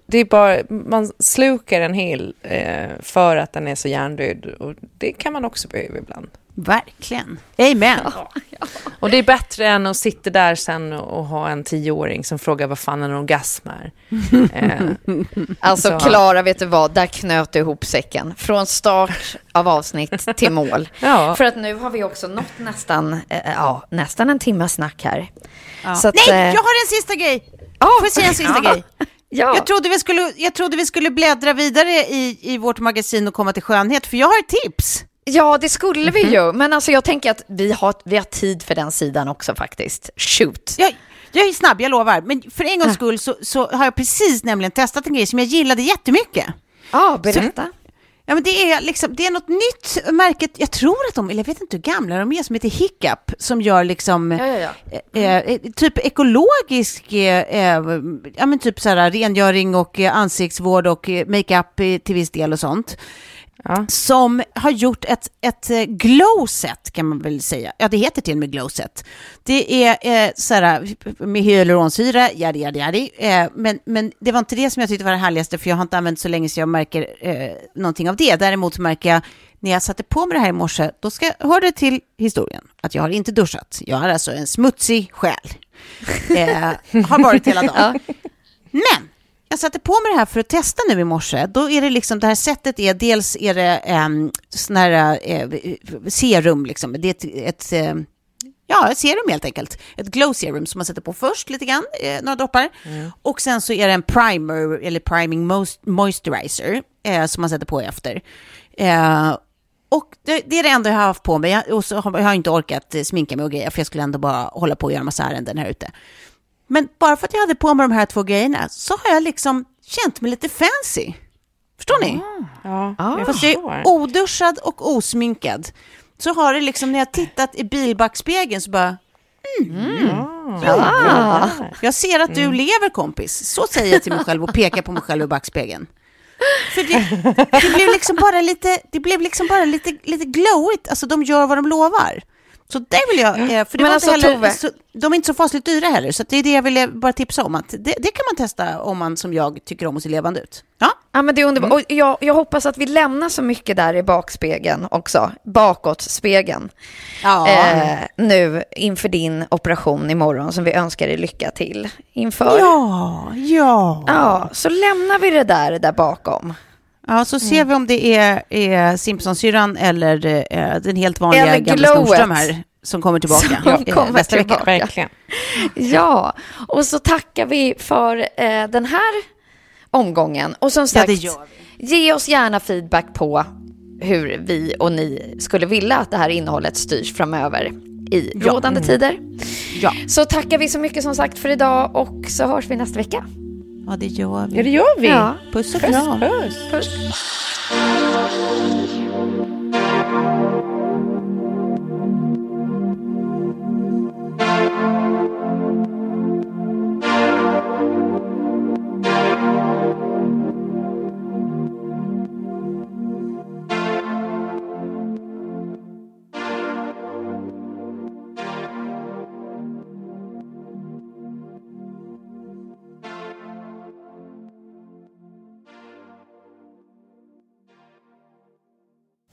det är bara, man slukar en hel eh, för att den är så hjärndöd. Och det kan man också behöva ibland. Verkligen. Amen. Och det är bättre än att sitta där sen och ha en tioåring som frågar vad fan en orgasm är. Eh, Alltså Så- Klara, vet du vad? Där knöt du ihop säcken. Från start av avsnitt till mål. Ja. För att nu har vi också nått nästan, eh, ja, nästan en timmes snack här. Så att, Nej, eh, jag har en sista grej. Ja. Får jag säga en sista Ja. grej? Ja. Jag, trodde vi skulle, jag trodde vi skulle bläddra vidare i, i vårt magasin och komma till skönhet, för jag har ett tips. Ja, det skulle vi ju. Men alltså jag tänker att vi har, vi har tid för den sidan också faktiskt. Shoot. Jag, jag är snabb, jag lovar. Men för en gångs skull så, så har jag precis nämligen testat en grej som jag gillade jättemycket. Ja, berätta. Ja, men det är liksom, det är något nytt märket, jag tror att de, eller jag vet inte hur gamla de är, som heter Hiccup, som gör liksom Ja, ja, ja. eh, eh, typ ekologisk, eh, eh, ja men typ så här rengöring och eh, ansiktsvård och eh, makeup eh, till viss del och sånt. Ja. Som har gjort ett, ett eh, glow set kan man väl säga. Ja, det heter till och med glow set. Det är eh, så här med hyaluronsyra, jadi, jadi, jadi. Eh, men, men det var inte det som jag tyckte var det härligaste, för jag har inte använt så länge så jag märker eh, någonting av det. Däremot märker jag när jag satte på mig det här i morse, då ska, hör det till historien att jag har inte duschat. Jag har alltså en smutsig själ. Eh, har varit hela dagen. Men jag satte på mig det här för att testa nu i morse. Då är det liksom, det här sättet är, dels är det um, sån här eh, serum, liksom. Det är ett, ett eh, Ja, ett serum helt enkelt. Ett glow serum som man sätter på först lite grann, eh, några droppar. Och sen så är det en primer, eller priming moist- moisturizer, eh, som man sätter på efter. Eh, och det, det är det enda jag har haft på mig. Jag, och så har jag inte orkat sminka mig och grejer, för jag skulle ändå bara hålla på och göra massa ärenden här ute. Men bara för att jag hade på mig de här två grejerna så har jag liksom känt mig lite fancy. Förstår ni? Ja, Ah. Fast jag är oduschad och osminkad. Så har det liksom, när jag tittat i bilbackspegeln så bara, Ah. jag ser att du lever kompis. Så säger jag till mig själv och pekar på mig själv i backspegeln. För det, det blev liksom bara lite, det blev liksom bara lite, lite glowigt. Alltså de gör vad de lovar. Så det vill jag, eh, för det Men var alltså, inte heller, så, de är inte så fasligt dyra heller. Så det är det jag ville bara tipsa om. Att det, det kan man testa om man som jag tycker om att se levande ut. Ja, Ja, men det är underbart. Och jag, jag hoppas att vi lämnar så mycket där i bakspegeln också. Bakåt spegeln. ja. Eh, nu inför din operation imorgon som vi önskar dig lycka till inför. ja, ja. Ja, så lämnar vi det där, där bakom. Ja, så ser vi om det är, är Simpsonsyrran eller eh, den helt vanliga Eller gamla glowet. Snorström här som kommer tillbaka Som kommer nästa vecka. tillbaka. verkligen. Ja, och så tackar vi för eh, den här omgången. Och som Ja, sagt, det gör vi. ge oss gärna feedback på hur vi och ni skulle vilja att det här innehållet styrs framöver i Ja. rådande tider. Ja. Så tackar vi så mycket som sagt för idag och så hörs vi nästa vecka. Ja, det gör vi. Ja, det gör vi. Ja. Puss och kram. Puss. Puss.